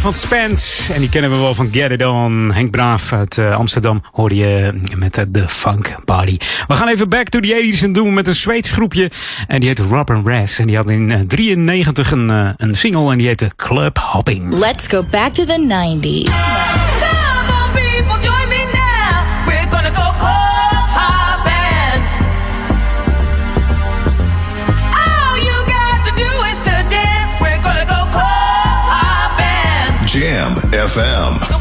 van Spence. En die kennen we wel van Get It On. Henk Braaf uit eh, Amsterdam hoorde je met eh, de Funk Party. We gaan even back to the 80s en doen met een Zweeds groepje. En die heet Rob and En die had in eh, 93 een, een single en die heette Club Hopping. Let's go back to the 90s. FM.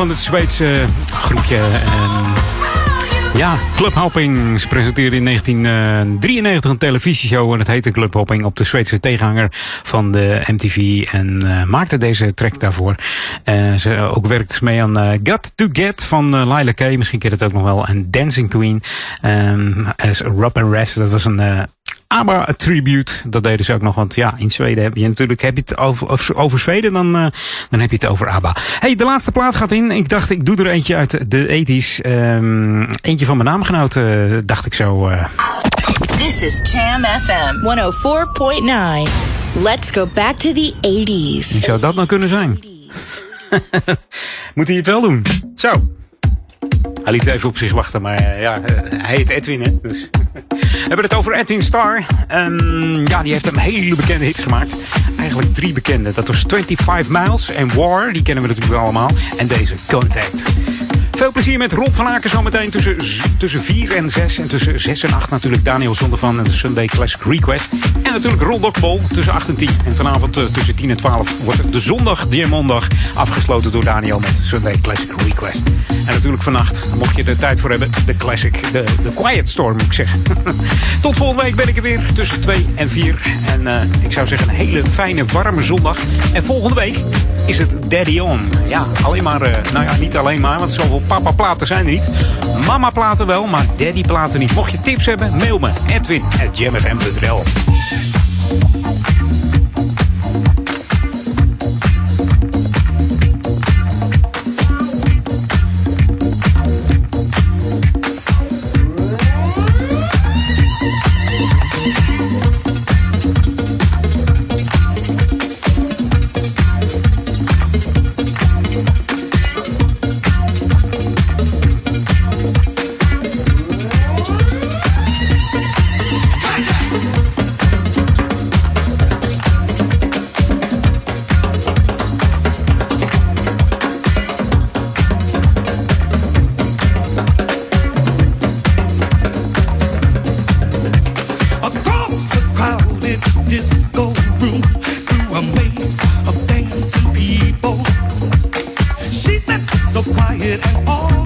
Van het Zweedse groepje. ehm, ja, Club Hopping. Ze presenteerde in 1993 een televisieshow en het heette Club Hopping op de Zweedse tegenhanger van de MTV en eh, maakte deze track daarvoor. Eh, ze ook werkte ze mee aan eh, Got to Get van Lila Kay, misschien ken je het ook nog wel, en Dancing Queen ehm, as Rob and Rest. Dat was een ABBA tribute. Dat deden ze ook nog, want ja, in Zweden heb je natuurlijk, heb je het over, over, Zweden, dan, eh, dan heb je het over ABBA. Hey, de laatste plaat gaat in. Ik dacht, ik doe er eentje uit de 80s. Ehm, eentje van mijn naamgenoot, eh, dacht ik zo. eh. This is Jam FM 104.9. Let's go back to the 80s. Wie zou dat nou kunnen zijn? Moet hij het wel doen? Zo. Hij liet even op zich wachten, maar eh, ja, eh, hij heet Edwin, hè? Dus. We hebben het over Edwin Starr. Ehm, ja, die heeft een hele bekende hits gemaakt. Eigenlijk drie bekende. Dat was 25 Miles en War, die kennen we natuurlijk wel allemaal. En deze, Contact. Veel plezier met Rob van Aken zometeen tussen, tussen 4 en 6. En tussen 6 en 8 natuurlijk Daniel Zondervan en de Sunday Classic Request. En natuurlijk Roldok Bol tussen 8 en 10. En vanavond eh, tussen 10 en 12 wordt de zondag, Diamondag, afgesloten door Daniel met Sunday Classic Request. En natuurlijk vannacht, mocht je er tijd voor hebben, de Classic, de, de Quiet Storm moet ik zeggen. Tot volgende week ben ik er weer tussen 2 en 4. En eh, ik zou zeggen een hele fijne, warme zondag. En volgende week is het Daddy On. Ja, alleen maar, eh, nou ja, niet alleen maar, want zoveel papa platen zijn er niet. Mama platen wel, maar daddy platen niet. Mocht je tips hebben, mail me. Edwin at jamfm.nl so quiet and all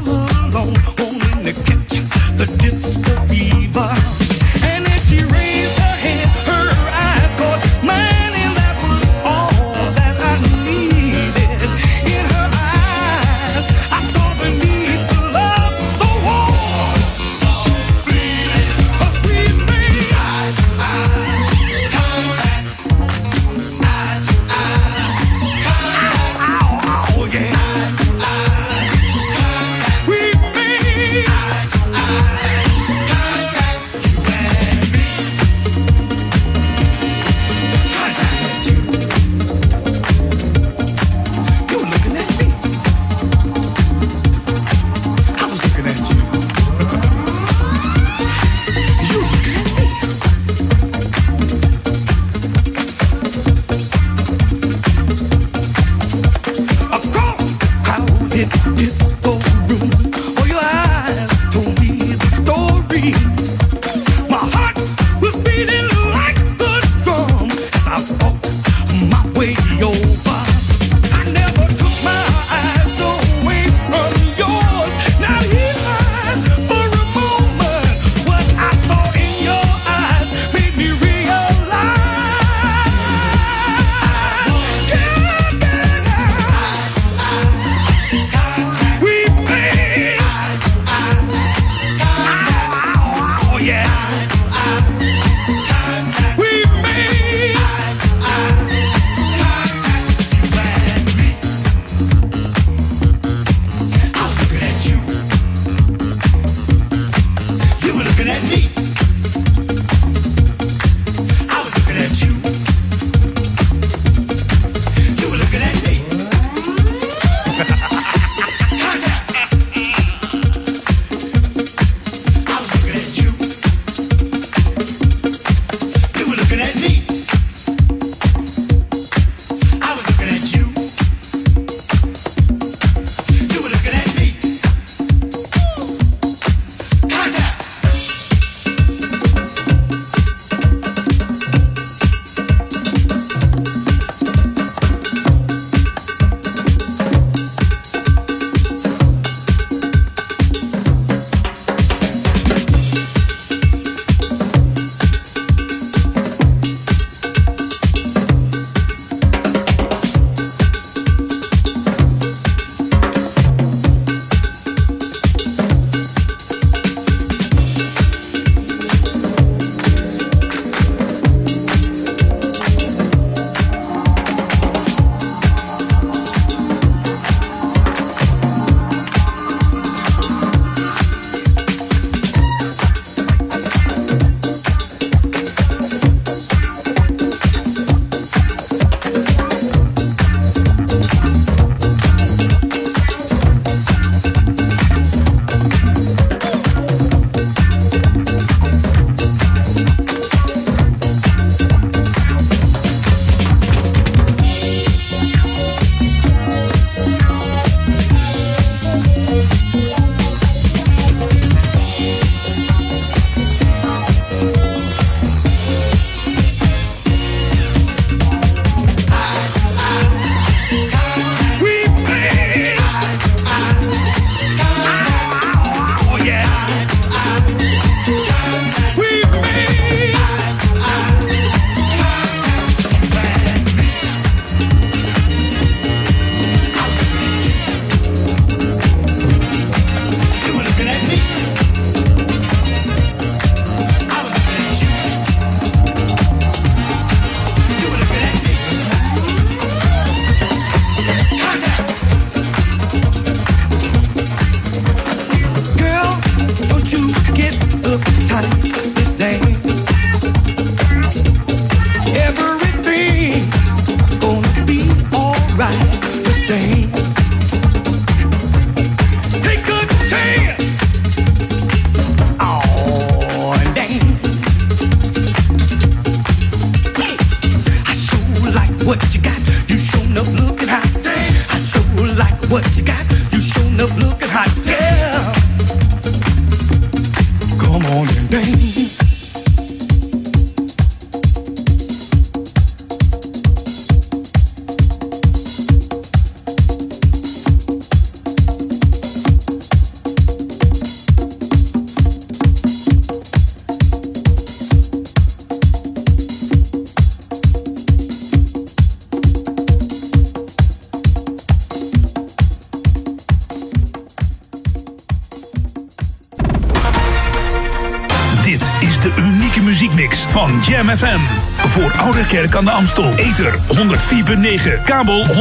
Kerk aan de Amstel. Ether 104.9, kabel 103.3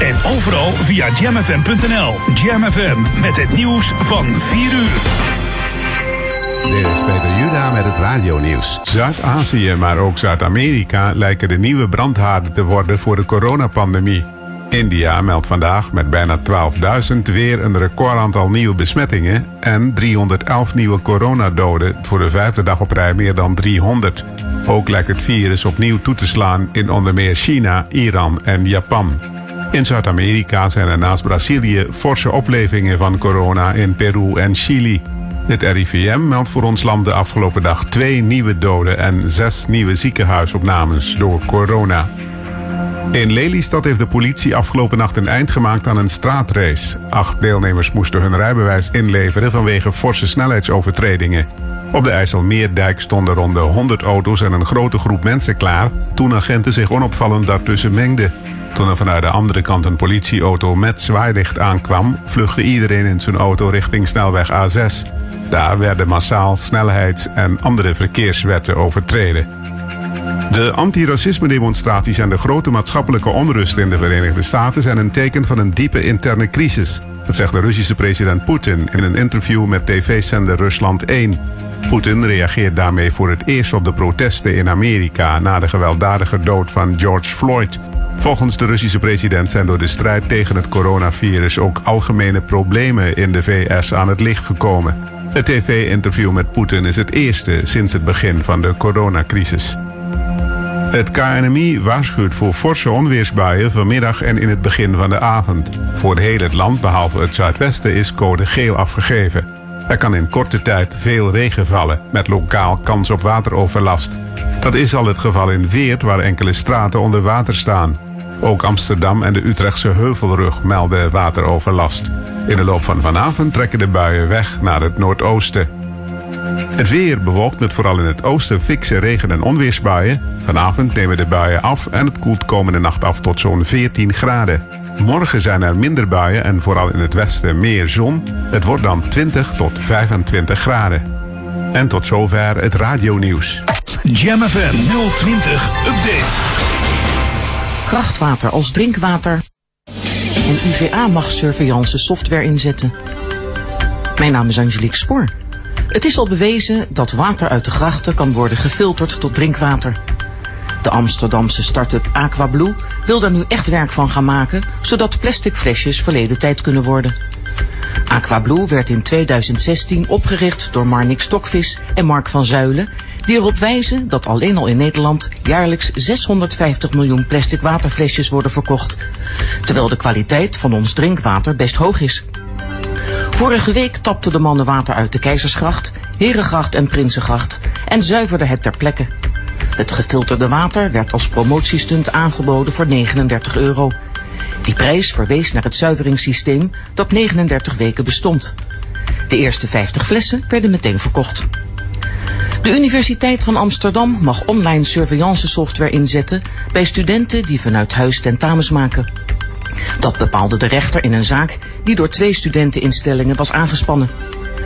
en overal via jamfm.nl. Jam FM met het nieuws van 4 uur. Dit is Peter Juda met het radionieuws. Zuid-Azië, maar ook Zuid-Amerika lijken de nieuwe brandhaarden te worden voor de coronapandemie. India meldt vandaag met bijna 12.000 weer een recordaantal nieuwe besmettingen en 311 nieuwe coronadoden voor de vijfde dag op rij meer dan 300. Ook lijkt het virus opnieuw toe te slaan in onder meer China, Iran en Japan. In Zuid-Amerika zijn er naast Brazilië forse oplevingen van corona in Peru en Chili. Het RIVM meldt voor ons land de afgelopen dag twee nieuwe doden en zes nieuwe ziekenhuisopnames door corona. In Lelystad heeft de politie afgelopen nacht een eind gemaakt aan een straatrace. Acht deelnemers moesten hun rijbewijs inleveren vanwege forse snelheidsovertredingen. Op de IJsselmeerdijk stonden rond de 100 auto's en een grote groep mensen klaar toen agenten zich onopvallend daartussen mengden. Toen er vanuit de andere kant een politieauto met zwaailicht aankwam, vluchtte iedereen in zijn auto richting snelweg A6. Daar werden massaal snelheids- en andere verkeerswetten overtreden. De antiracisme-demonstraties en de grote maatschappelijke onrust in de Verenigde Staten zijn een teken van een diepe interne crisis. Dat zegt de Russische president Poetin in een interview met tv-zender Rusland 1. Poetin reageert daarmee voor het eerst op de protesten in Amerika na de gewelddadige dood van George Floyd. Volgens de Russische president zijn door de strijd tegen het coronavirus ook algemene problemen in de VS aan het licht gekomen. Het tv-interview met Poetin is het eerste sinds het begin van de coronacrisis. Het KNMI waarschuwt voor forse onweersbuien vanmiddag en in het begin van de avond. Voor heel het land, behalve het zuidwesten, is code geel afgegeven. Er kan in korte tijd veel regen vallen, met lokaal kans op wateroverlast. Dat is al het geval in Veert, waar enkele straten onder water staan. Ook Amsterdam en de Utrechtse Heuvelrug melden wateroverlast. In de loop van vanavond trekken de buien weg naar het noordoosten. Het weer bewolkt met vooral in het oosten fikse regen- en onweersbuien. Vanavond nemen de buien af en het koelt komende nacht af tot zo'n 14 graden. Morgen zijn er minder buien en vooral in het westen meer zon. Het wordt dan 20 tot 25 graden. En tot zover het radionieuws. Jam FM 020 Update. Krachtwater als drinkwater. En UVA mag surveillance software inzetten. Mijn naam is Angelique Spoor. Het is al bewezen dat water uit de grachten kan worden gefilterd tot drinkwater. De Amsterdamse start-up Aquablue wil daar nu echt werk van gaan maken, zodat plastic flesjes verleden tijd kunnen worden. Aquablue werd in 2016 opgericht door Marnik Stokvis en Mark van Zuilen, die erop wijzen dat alleen al in Nederland jaarlijks 650 miljoen plastic waterflesjes worden verkocht, terwijl de kwaliteit van ons drinkwater best hoog is. Vorige week tapten de mannen water uit de Keizersgracht, Herengracht en Prinsengracht en zuiverden het ter plekke. Het gefilterde water werd als promotiestunt aangeboden voor 39 euro. Die prijs verwees naar het zuiveringssysteem dat 39 weken bestond. De eerste 50 flessen werden meteen verkocht. De Universiteit van Amsterdam mag online surveillance software inzetten bij studenten die vanuit huis tentamens maken. Dat bepaalde de rechter in een zaak die door twee studenteninstellingen was aangespannen.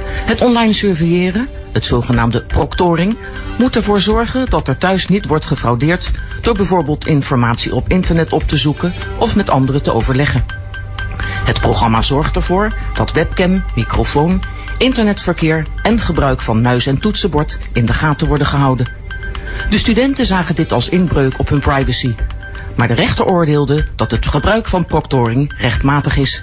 Het online surveilleren, het zogenaamde proctoring, moet ervoor zorgen dat er thuis niet wordt gefraudeerd door bijvoorbeeld informatie op internet op te zoeken of met anderen te overleggen. Het programma zorgt ervoor dat webcam, microfoon, internetverkeer en gebruik van muis en toetsenbord in de gaten worden gehouden. De studenten zagen dit als inbreuk op hun privacy, maar de rechter oordeelde dat het gebruik van proctoring rechtmatig is.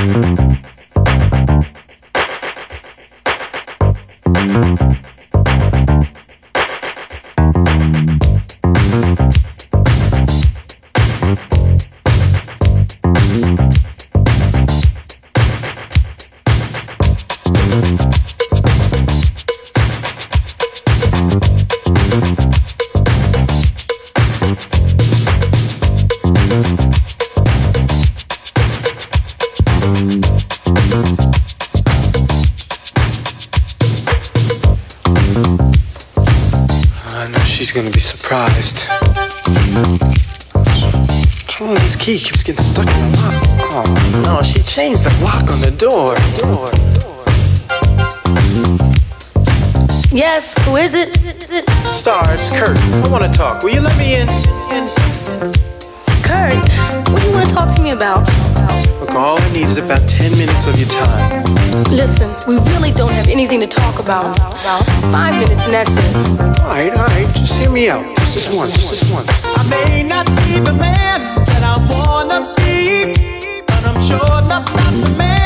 Thank you. No, she changed the lock on the door. Door. Yes, who is it? Star, it's Kurt. I want to talk. Will you let me in? Kurt, what do you want to talk to me about? Look, all I need is about 10 minutes of your time. Listen, we really don't have anything to talk about. Five minutes and that's it. All right, all right. Just hear me out. Just this once. Just this once. I may not be the man that I wanna be, showed up not the man.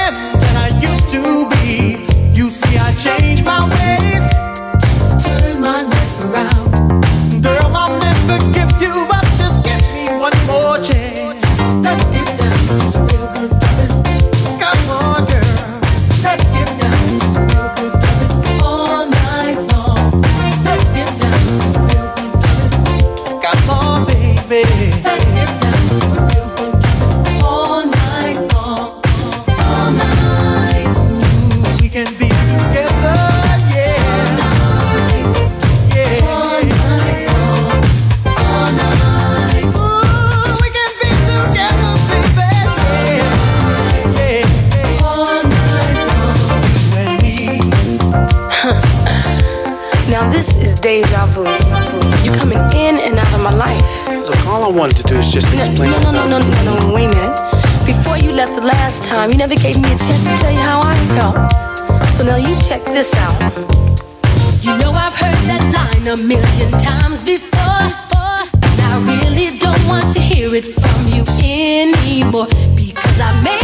Just explain. No, no, no, no, no, no, wait a minute. Before you left the last time, you never gave me a chance to tell you how I felt. So now you check this out. You know I've heard that line a million times before. And I really don't want to hear it from you anymore. Because I made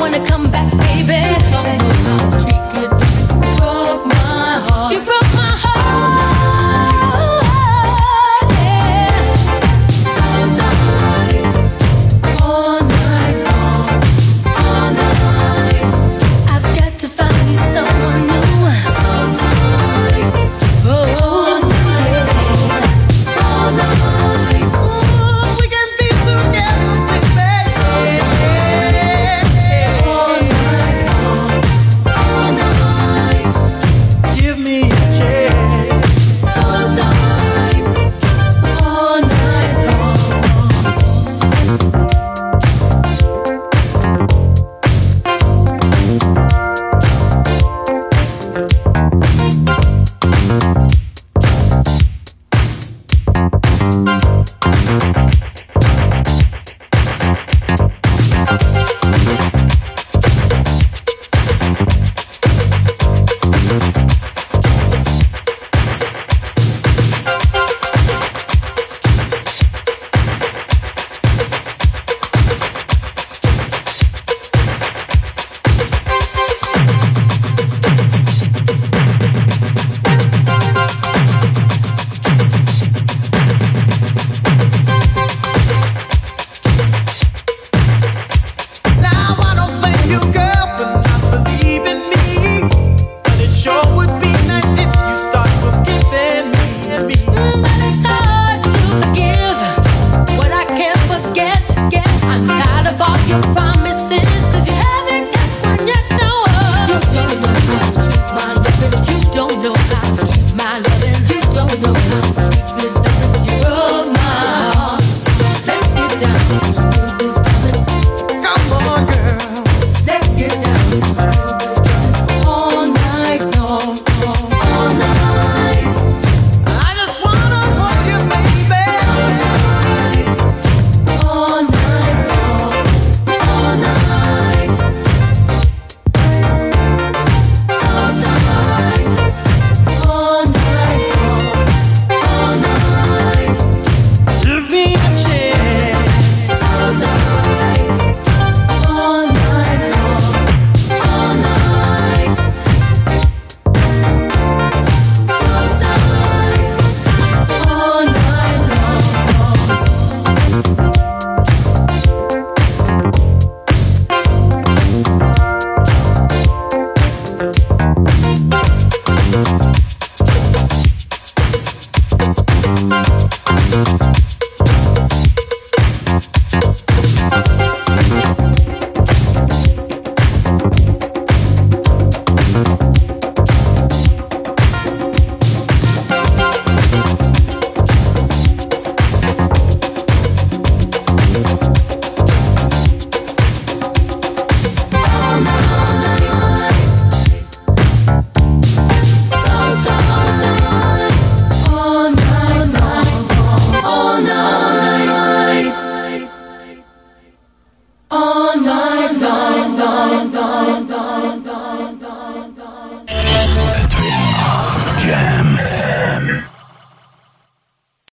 wanna come back, baby?